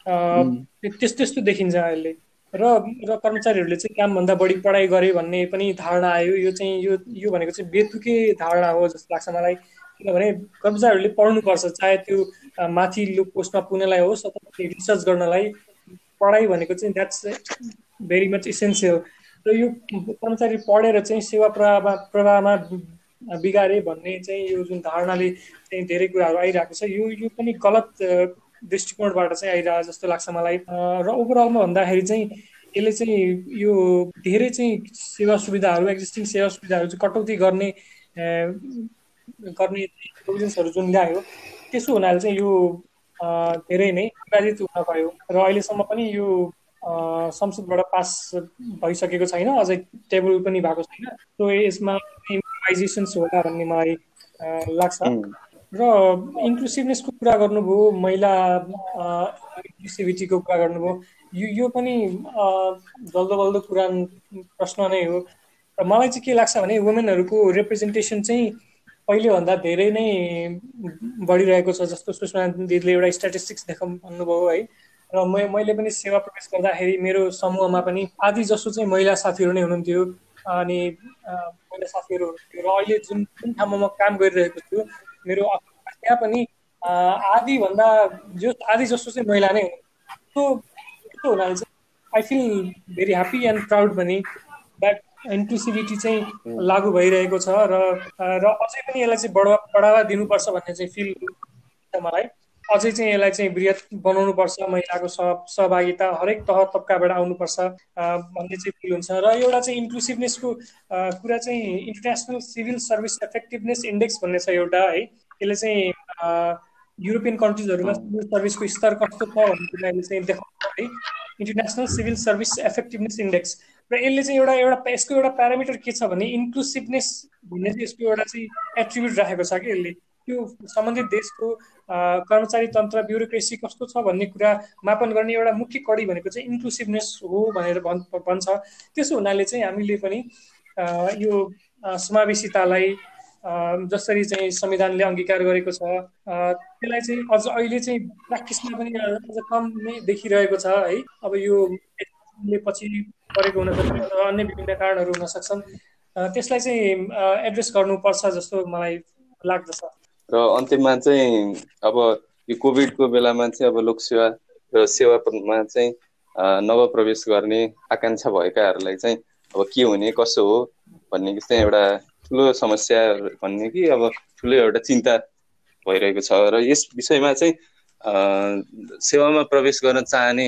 त्यस्तो त्यस्तो देखिन्छ अहिले। र र कर्मचारीहरूले चाहिँ कामभन्दा बढी पढाइ गरे भन्ने पनि धारणा आयो। यो चाहिँ यो यो भनेको चाहिँ बेतुके धारणा हो जस्तो लाग्छ मलाई। किनभने कर्मचारीहरूले पढ्नुपर्छ चाहे त्यो माथिल्लो पोस्टमा पुग्नलाई होस् अथवा रिसर्च गर्नलाई। पढाइ भनेको चाहिँ द्याट्स भेरी मच इसेन्सियल र यो कर्मचारी पढेर चाहिँ सेवा प्रवाहमा प्रवाहमा बिगारे भन्ने चाहिँ यो जुन धारणाले चाहिँ धेरै कुराहरू आइरहेको छ। यो यो पनि गलत दृष्टिकोणबाट चाहिँ आइरहेको जस्तो लाग्छ मलाई। र ओभरअलमा भन्दाखेरि चाहिँ यसले चाहिँ यो धेरै चाहिँ सेवा सुविधाहरू एक्जिस्टिङ सेवा सुविधाहरू चाहिँ कटौती गर्ने गर्ने प्रोभिजन्सहरू जुन ल्यायो त्यसो हुनाले चाहिँ यो धेरै नै विभाजित हुन गयो। र अहिलेसम्म पनि यो संसदबाट पास भइसकेको छैन अझै टेबल पनि भएको छैन। सो यसमा होला भन्ने मलाई लाग्छ। र इन्क्लुसिभनेसको कुरा गर्नुभयो महिला इन्क्लुसिभिटीको कुरा गर्नुभयो यो यो पनि जल्दो बल्दो कुरा प्रश्न नै हो। र मलाई चाहिँ के लाग्छ भने वुमेनहरूको रिप्रेजेन्टेसन चाहिँ पहिलेभन्दा धेरै नै बढिरहेको छ जस्तो सुषमा दिदीले एउटा स्ट्याटिस्टिक्स देखाउँ भन्नुभयो है। र म मैले पनि सेवा प्रवेश गर्दाखेरि मेरो समूहमा पनि आदि जसो चाहिँ महिला साथीहरू नै हुनुहुन्थ्यो अनि महिला साथीहरू हुनुहुन्थ्यो। र अहिले जुन जुन ठाउँमा म काम गरिरहेको छु मेरो त्यहाँ पनि आधीभन्दा जो आदि जसो चाहिँ महिला नै हुनुहुन्थ्यो त्यस्तो हुनाले चाहिँ I feel very happy and proud भने द्याट इन्क्लुसिभिटी चाहिँ लागु भइरहेको छ र र अझै पनि यसलाई चाहिँ बढावा बढावा दिनुपर्छ भन्ने चाहिँ फिल मलाई। अझै चाहिँ यसलाई चाहिँ वृहत बनाउनुपर्छ महिलाको सहभागिता हरेक तह तब्काबाट आउनुपर्छ भन्ने चाहिँ फिल हुन्छ। र एउटा चाहिँ इन्क्लुसिभनेसको कुरा चाहिँ international civil service effectiveness index भन्ने छ एउटा है। यसले चाहिँ युरोपियन कन्ट्रिजहरूमा सिभिल सर्भिसको स्तर कस्तो छ भन्ने कुराले चाहिँ देखाउँछ है। International civil service effectiveness index र यसले चाहिँ एउटा एउटा यसको एउटा प्यारामिटर के छ भने इन्क्लुसिभनेस भन्ने चाहिँ यसको एउटा चाहिँ एट्रिब्युट राखेको छ कि यसले। त्यो सम्बन्धित देशको कर्मचारी तन्त्र ब्युरोक्रेसी कस्तो छ भन्ने कुरा मापन गर्ने एउटा मुख्य कडी भनेको चाहिँ इन्क्लुसिभनेस हो भनेर भन्छ। त्यसो हुनाले चाहिँ हामीले पनि यो समावेशितालाई जसरी चाहिँ संविधानले अङ्गीकार गरेको छ त्यसलाई चाहिँ अझ अहिले चाहिँ प्र्याक्टिसमा पनि अझ कम नै देखिरहेको छ है। अब यो पछि परेको हुनसक्छ अन्य विभिन्न कारणहरू हुन सक्छन्। त्यसलाई चाहिँ एड्रेस गर्नुपर्छ जस्तो मलाई लाग्दछ। र अन्तिममा चाहिँ अब यो कोभिडको बेलामा चाहिँ अब लोकसेवा र सेवामा चाहिँ नवप्रवेश गर्ने आकाङ्क्षा भएकाहरूलाई चाहिँ अब के हुने कसो हो भन्ने चाहिँ एउटा ठुलो समस्या भन्ने कि अब ठुलो एउटा चिन्ता भइरहेको छ। र यस विषयमा चाहिँ सेवामा प्रवेश गर्न चाहने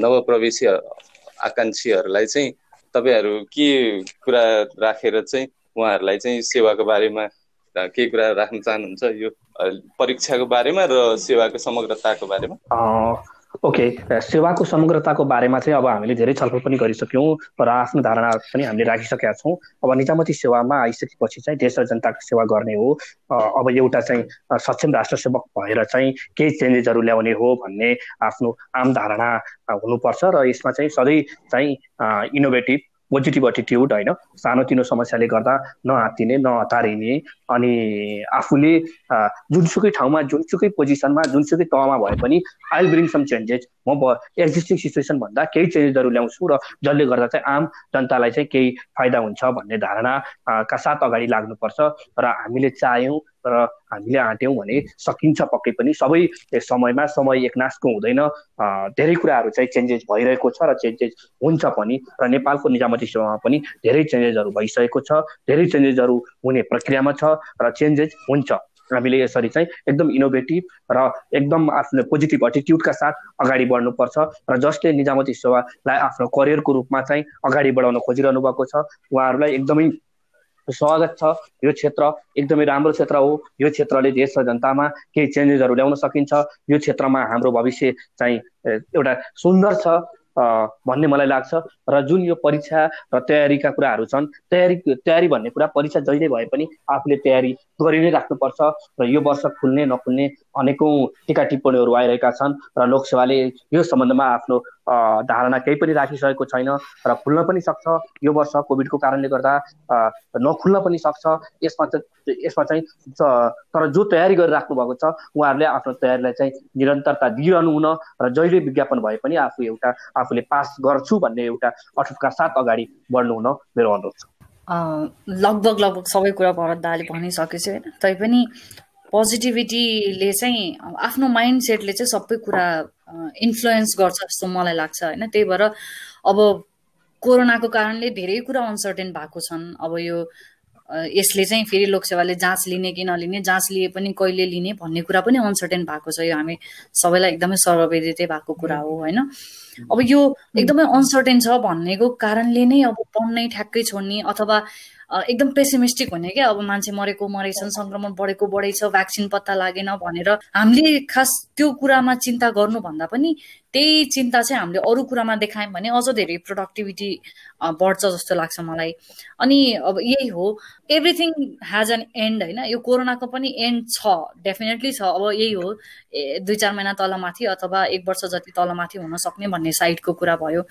नवप्रवेशी आकाङ्क्षीहरूलाई चाहिँ तपाईँहरू के कुरा राखेर चाहिँ उहाँहरूलाई चाहिँ सेवाको बारेमा केही कुरा राख्न चाहनुहुन्छ यो परीक्षाको बारेमा र सेवाको समग्रताको बारेमा? ओके सेवाको समग्रताको बारेमा चाहिँ अब हामीले धेरै छलफल पनि गरिसक्यौँ र आफ्नो धारणा पनि हामीले राखिसकेका छौँ। अब निजामती सेवामा आइसकेपछि चाहिँ देश र जनताको सेवा गर्ने हो। अब एउटा चाहिँ सक्षम राष्ट्र सेवक भएर चाहिँ केही चेन्जेसहरू ल्याउने हो भन्ने आफ्नो आम धारणा हुनुपर्छ र यसमा चाहिँ सधैँ चाहिँ इनोभेटिभ पोजिटिभ एटिट्युड होइन? सानोतिनो समस्याले गर्दा नआत्तिने नहतारिने अनि आफूले जुनसुकै ठाउँमा जुनसुकै पोजिसनमा जुनसुकै तहमा भए पनि आई ब्रिङ सम चेन्जेस म एक्जिस्टिङ सिचुएसन भन्दा केही चेन्जेसहरू ल्याउँछु र जसले गर्दा चाहिँ आम जनतालाई चाहिँ केही फाइदा हुन्छ भन्ने धारणाका साथ अगाडि लाग्नुपर्छ र हामीले चाह्यौँ र हामीले आँट्यौँ भने सकिन्छ पक्कै पनि। सबै समयमा समय एकनाशको हुँदैन। धेरै कुराहरू चाहिँ चेन्जेस भइरहेको छ र चेन्जेस हुन्छ पनि र नेपालको निजामती सेवामा पनि धेरै चेन्जेसहरू भइसकेको छ। धेरै चेन्जेसहरू हुने प्रक्रियामा छ। र चेन्जेस हुन्छ। हामीले यसरी चाहिँ एकदम इनोभेटिभ र एकदम आफ्नो पोजिटिभ एटिट्युडका साथ अगाडि बढ्नुपर्छ र जसले निजामती सेवालाई आफ्नो करियरको रूपमा चाहिँ अगाडि बढाउन खोजिरहनु भएको छ उहाँहरूलाई एकदमै स्वागत छ। यो क्षेत्र एकदमै राम्रो क्षेत्र हो। यो क्षेत्रले देश र जनतामा केही चेन्जेसहरू ल्याउन सकिन्छ। यो क्षेत्रमा हाम्रो भविष्य चाहिँ एउटा सुन्दर छ। भन्ने मलाई लाग्छ। र जुन यो परीक्षा र तयारीका कुराहरू छन् तयारी तयारी भन्ने कुरा परीक्षा जहिले भए पनि आफूले तयारी गरि नै राख्नुपर्छ र यो वर्ष खुल्ने नखुल्ने अनेकौँ टिका टिप्पणीहरू आइरहेका छन् र लोकसेवाले यो सम्बन्धमा आफ्नो धारणा केही पनि राखिसकेको छैन र खुल्न पनि सक्छ। यो वर्ष कोभिडको कारणले गर्दा नखुल्न पनि सक्छ। यसमा चाहिँ यसमा चाहिँ तर जो तयारी गरिराख्नु भएको छ उहाँहरूले आफ्नो तयारीलाई चाहिँ निरन्तरता दिइरहनु हुन र जहिले विज्ञापन भए पनि आफू एउटा आफूले पास गर्छु भन्ने एउटा अठुटका साथ अगाडि बढ्नु हुन मेरो अनुरोध छ। लगभग लगभग सबै कुरा भरत दाले भनिसकेछु होइन। तैपनि पोजिटिभिटीले चाहिँ आफ्नो माइन्ड सेटले चाहिँ सबै कुरा इन्फ्लुएन्स गर्छ जस्तो मलाई लाग्छ होइन? त्यही भएर अब कोरोनाको कारणले धेरै कुरा अनसर्टेन भएको छन्। अब यो यसले चाहिँ फेरि लोकसेवाले जाँच लिने कि नलिने जाँच लिए पनि कहिले लिने भन्ने कुरा पनि अनसर्टेन भएको छ। यो हामी सबैलाई एकदमै सर्ववेदितै भएको कुरा हो होइन? अब यो एकदमै अनसर्टेन छ भन्नेको कारणले नै अब पढ्नै ठ्याक्कै छोड्ने अथवा एकदम पेसिमिस्टिक हुने क्या? अब मान्छे मरेको मरेछन् सङ्क्रमण बढेको बढेछ भ्याक्सिन पत्ता लागेन भनेर हामीले खास त्यो कुरामा चिन्ता गर्नुभन्दा पनि त्यही चिन्ता चाहिँ हामीले अरू कुरामा देखायौँ भने अझ धेरै प्रोडक्टिभिटी बढ्छ जस्तो लाग्छ मलाई। अनि अब यही हो एभ्रिथिङ हेज एन एन्ड होइन? यो कोरोनाको पनि एन्ड छ डेफिनेटली छ। अब यही हो दुई चार महिना तलमाथि अथवा एक वर्ष जति तलमाथि हुन सक्ने भन्ने साइडको कुरा भयो।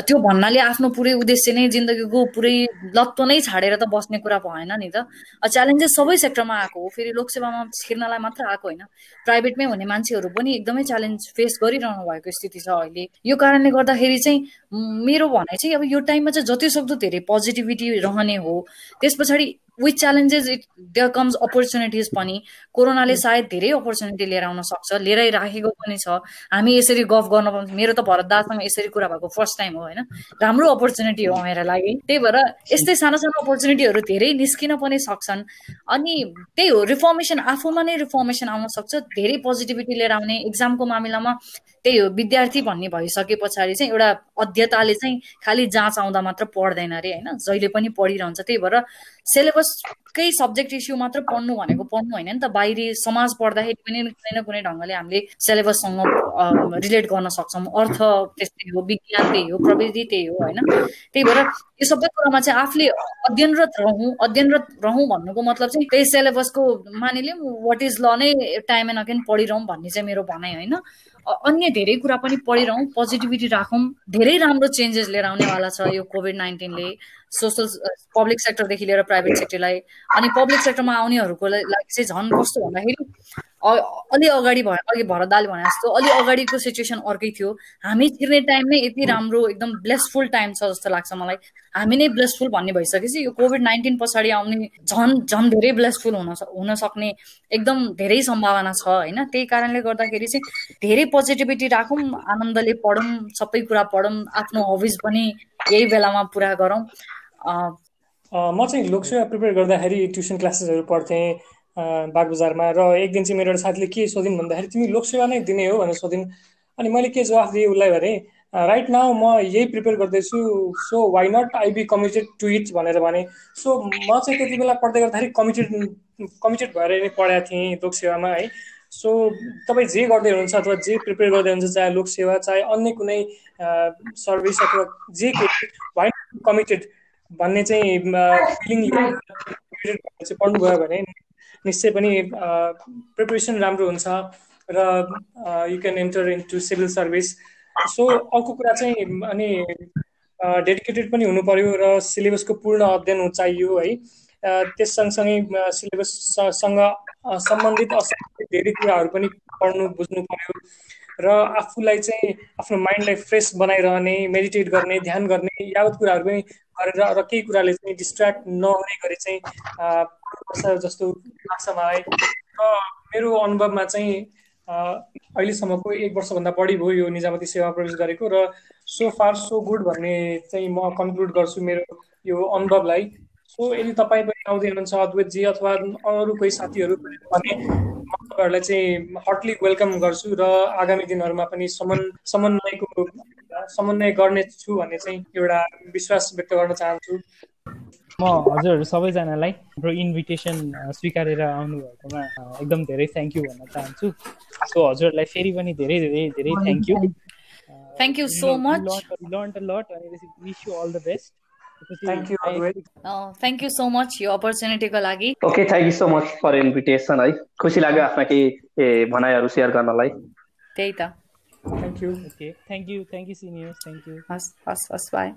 त्यो भन्नाले आफ्नो पुरै उद्देश्य नै जिन्दगीको पुरै लत्तो नै छाडेर त बस्ने कुरा भएन नि त। च्यालेन्जेस सबै सेक्टरमा आएको हो। फेरि लोकसेवामा छिर्नलाई मात्र आएको होइन। प्राइभेटमै हुने मान्छेहरू पनि एकदमै च्यालेन्ज फेस गरिरहनु भएको स्थिति छ अहिले। यो कारणले गर्दाखेरि चाहिँ मेरो भनाइ चाहिँ अब यो टाइममा चाहिँ जति सक्दो धेरै पोजिटिभिटी रहने हो। त्यस पछाडि with challenges it there comes opportunities पनि। कोरोनाले सायद धेरै अपर्च्युनिटी लिएर आउन सक्छ लिएर राखेको पनि छ। हामी यसरी गफ गर्न पाउँछ मेरो त भरत दासँग यसरी कुरा भएको फर्स्ट टाइम हो होइन? राम्रो अपर्च्युनिटी हो मेरो लागि। त्यही भएर यस्तै सानो सानो अपर्च्युनिटीहरू धेरै निस्किन पनि सक्छन्। अनि त्यही हो रिफर्मेसन आफूमा नै रिफर्मेसन आउन सक्छ। धेरै पोजिटिभिटी लिएर आउने। इक्जामको मामिलामा त्यही हो विद्यार्थी भन्ने भइसके पछाडि चाहिँ एउटा अध्यताले चाहिँ खालि जाँच आउँदा मात्र पढ्दैन अरे होइन जहिले पनि पढिरहन्छ। त्यही भएर सिलेबसकै सब्जेक्ट इस्यु मात्र पढ्नु भनेको पढ्नु होइन नि त बाहिरी समाज पढ्दाखेरि पनि कुनै न कुनै ढङ्गले हामीले सिलेबससँग रिलेट गर्न सक्छौँ। अर्थ त्यस्तै हो विज्ञान त्यही हो प्रविधि त्यही हो होइन। त्यही भएर यो सबै कुरामा चाहिँ आफूले अध्ययनरत रहँ अध्ययनरत रहँ भन्नुको मतलब चाहिँ त्यही सिलेबसको मानिलिउँ वाट इज ल नै टाइम एन्ड अगेन पढिरहँ भन्ने चाहिँ मेरो भनाइ होइन। अन्य धेरै कुरा पनि पढिरहँ पोजिटिभिटी राखौँ धेरै राम्रो चेन्जेस लिएर आउनेवाला छ यो कोभिड नाइन्टिनले सोसल पब्लिक सेक्टरदेखि लिएर प्राइभेट सेक्टरलाई अनि पब्लिक सेक्टरमा आउनेहरूको लागि चाहिँ झन् कस्तो भन्दाखेरि अलि अगाडि भयो अघि भरदाले भने जस्तो अलि अगाडिको सिचुएसन अर्कै थियो। हामी छिर्ने टाइम नै यति राम्रो एकदम ब्लेसफुल टाइम छ जस्तो लाग्छ मलाई। हामी नै ब्लेसफुल भन्ने भइसकेपछि यो कोभिड नाइन्टिन पछाडि आउने झन् झन् धेरै ब्लेसफुल हुन हुन सक्ने एकदम धेरै सम्भावना छ होइन? त्यही कारणले गर्दाखेरि चाहिँ धेरै पोजिटिभिटी राखौँ आनन्दले पढौँ सबै कुरा पढौँ आफ्नो हबिज पनि यही बेलामा पुरा गरौँ। म चाहिँ लोकसेवा प्रिपेयर गर्दाखेरि ट्युसन क्लासेसहरू पढ्थेँ। बागबजारमा र एक दिन चाहिँ मेरो एउटा साथीले के सोधिन् भन्दाखेरि तिमी लोकसेवा नै दिने हो भनेर सोधिन्। अनि मैले के जवाफ दिएँ उसलाई भने राइट नाउ म यही प्रिपेयर गर्दैछु so why not I be committed to it भनेर भने। सो म चाहिँ त्यति बेला पढ्दै गर्दाखेरि कमिटेड कमिटेड भएर नै पढाएको थिएँ लोकसेवामा है। सो तपाईँ जे गर्दै हुनुहुन्छ अथवा जे प्रिपेयर गर्दै हुनुहुन्छ चाहे लोकसेवा चाहे अन्य कुनै सर्भिस अथवा जे वाइ कमिटेड भन्ने चाहिँ फिलिङ चाहिँ पढ्नुभयो भने निश्चय पनि प्रिपरेसन राम्रो हुन्छ र you can enter into civil service so अर्को कुरा चाहिँ अनि डेडिकेटेड पनि हुनु पर्यो र सिलेबसको पूर्ण अध्ययन चाहियो है। त्यस सँगसँगै सिलेबससँग सम्बन्धित असम्बन्धित धेरै कुराहरू पनि पढ्नु बुझ्नु पर्यो। र आफूलाई चाहिँ आफ्नो माइन्डलाई फ्रेस बनाइरहने मेडिटेट गर्ने ध्यान गर्ने यावत कुराहरू पनि गरेर र केही कुराले चाहिँ डिस्ट्र्याक्ट नहुने गरी चाहिँ जस्तो लाग्छ मलाई। र मेरो अनुभवमा चाहिँ अहिलेसम्मको एक वर्षभन्दा बढी भयो यो निजामती सेवा प्रवेश गरेको र सो फार सो गुड भन्ने चाहिँ म कन्क्लुड गर्छु मेरो यो अनुभवलाई। सो यदि तपाईँ पनि आउँदै हुनुहुन्छ अद्वैतजी अथवा अरू कोही साथीहरू भने म तपाईँहरूलाई चाहिँ हटली वेलकम गर्छु र आगामी दिनहरूमा पनि समन् समन्वयको समन्वय गर्ने छु भन्ने चाहिँ एउटा विश्वास व्यक्त गर्न चाहन्छु। म हजुरहरू सबैजनालाई हाम्रो इन्भिटेसन स्वीकारेर आउनुभएकोमा एकदम धेरै थ्याङ्क यू भन्न चाहन्छु। सो हजुरहरूलाई फेरि पनि धेरै धेरै धेरै thank you thank you so much learn lot अनि wish you all the best thank you thank you so much यो अपर्च्युनिटीको लागि okay thank you so much for invitation है खुसी लाग्यो आफ्ना केही भनाइहरू सेयर गर्नलाई त्यही त thank you okay thank you thank you seniors thank you हस् हस् हस् बाई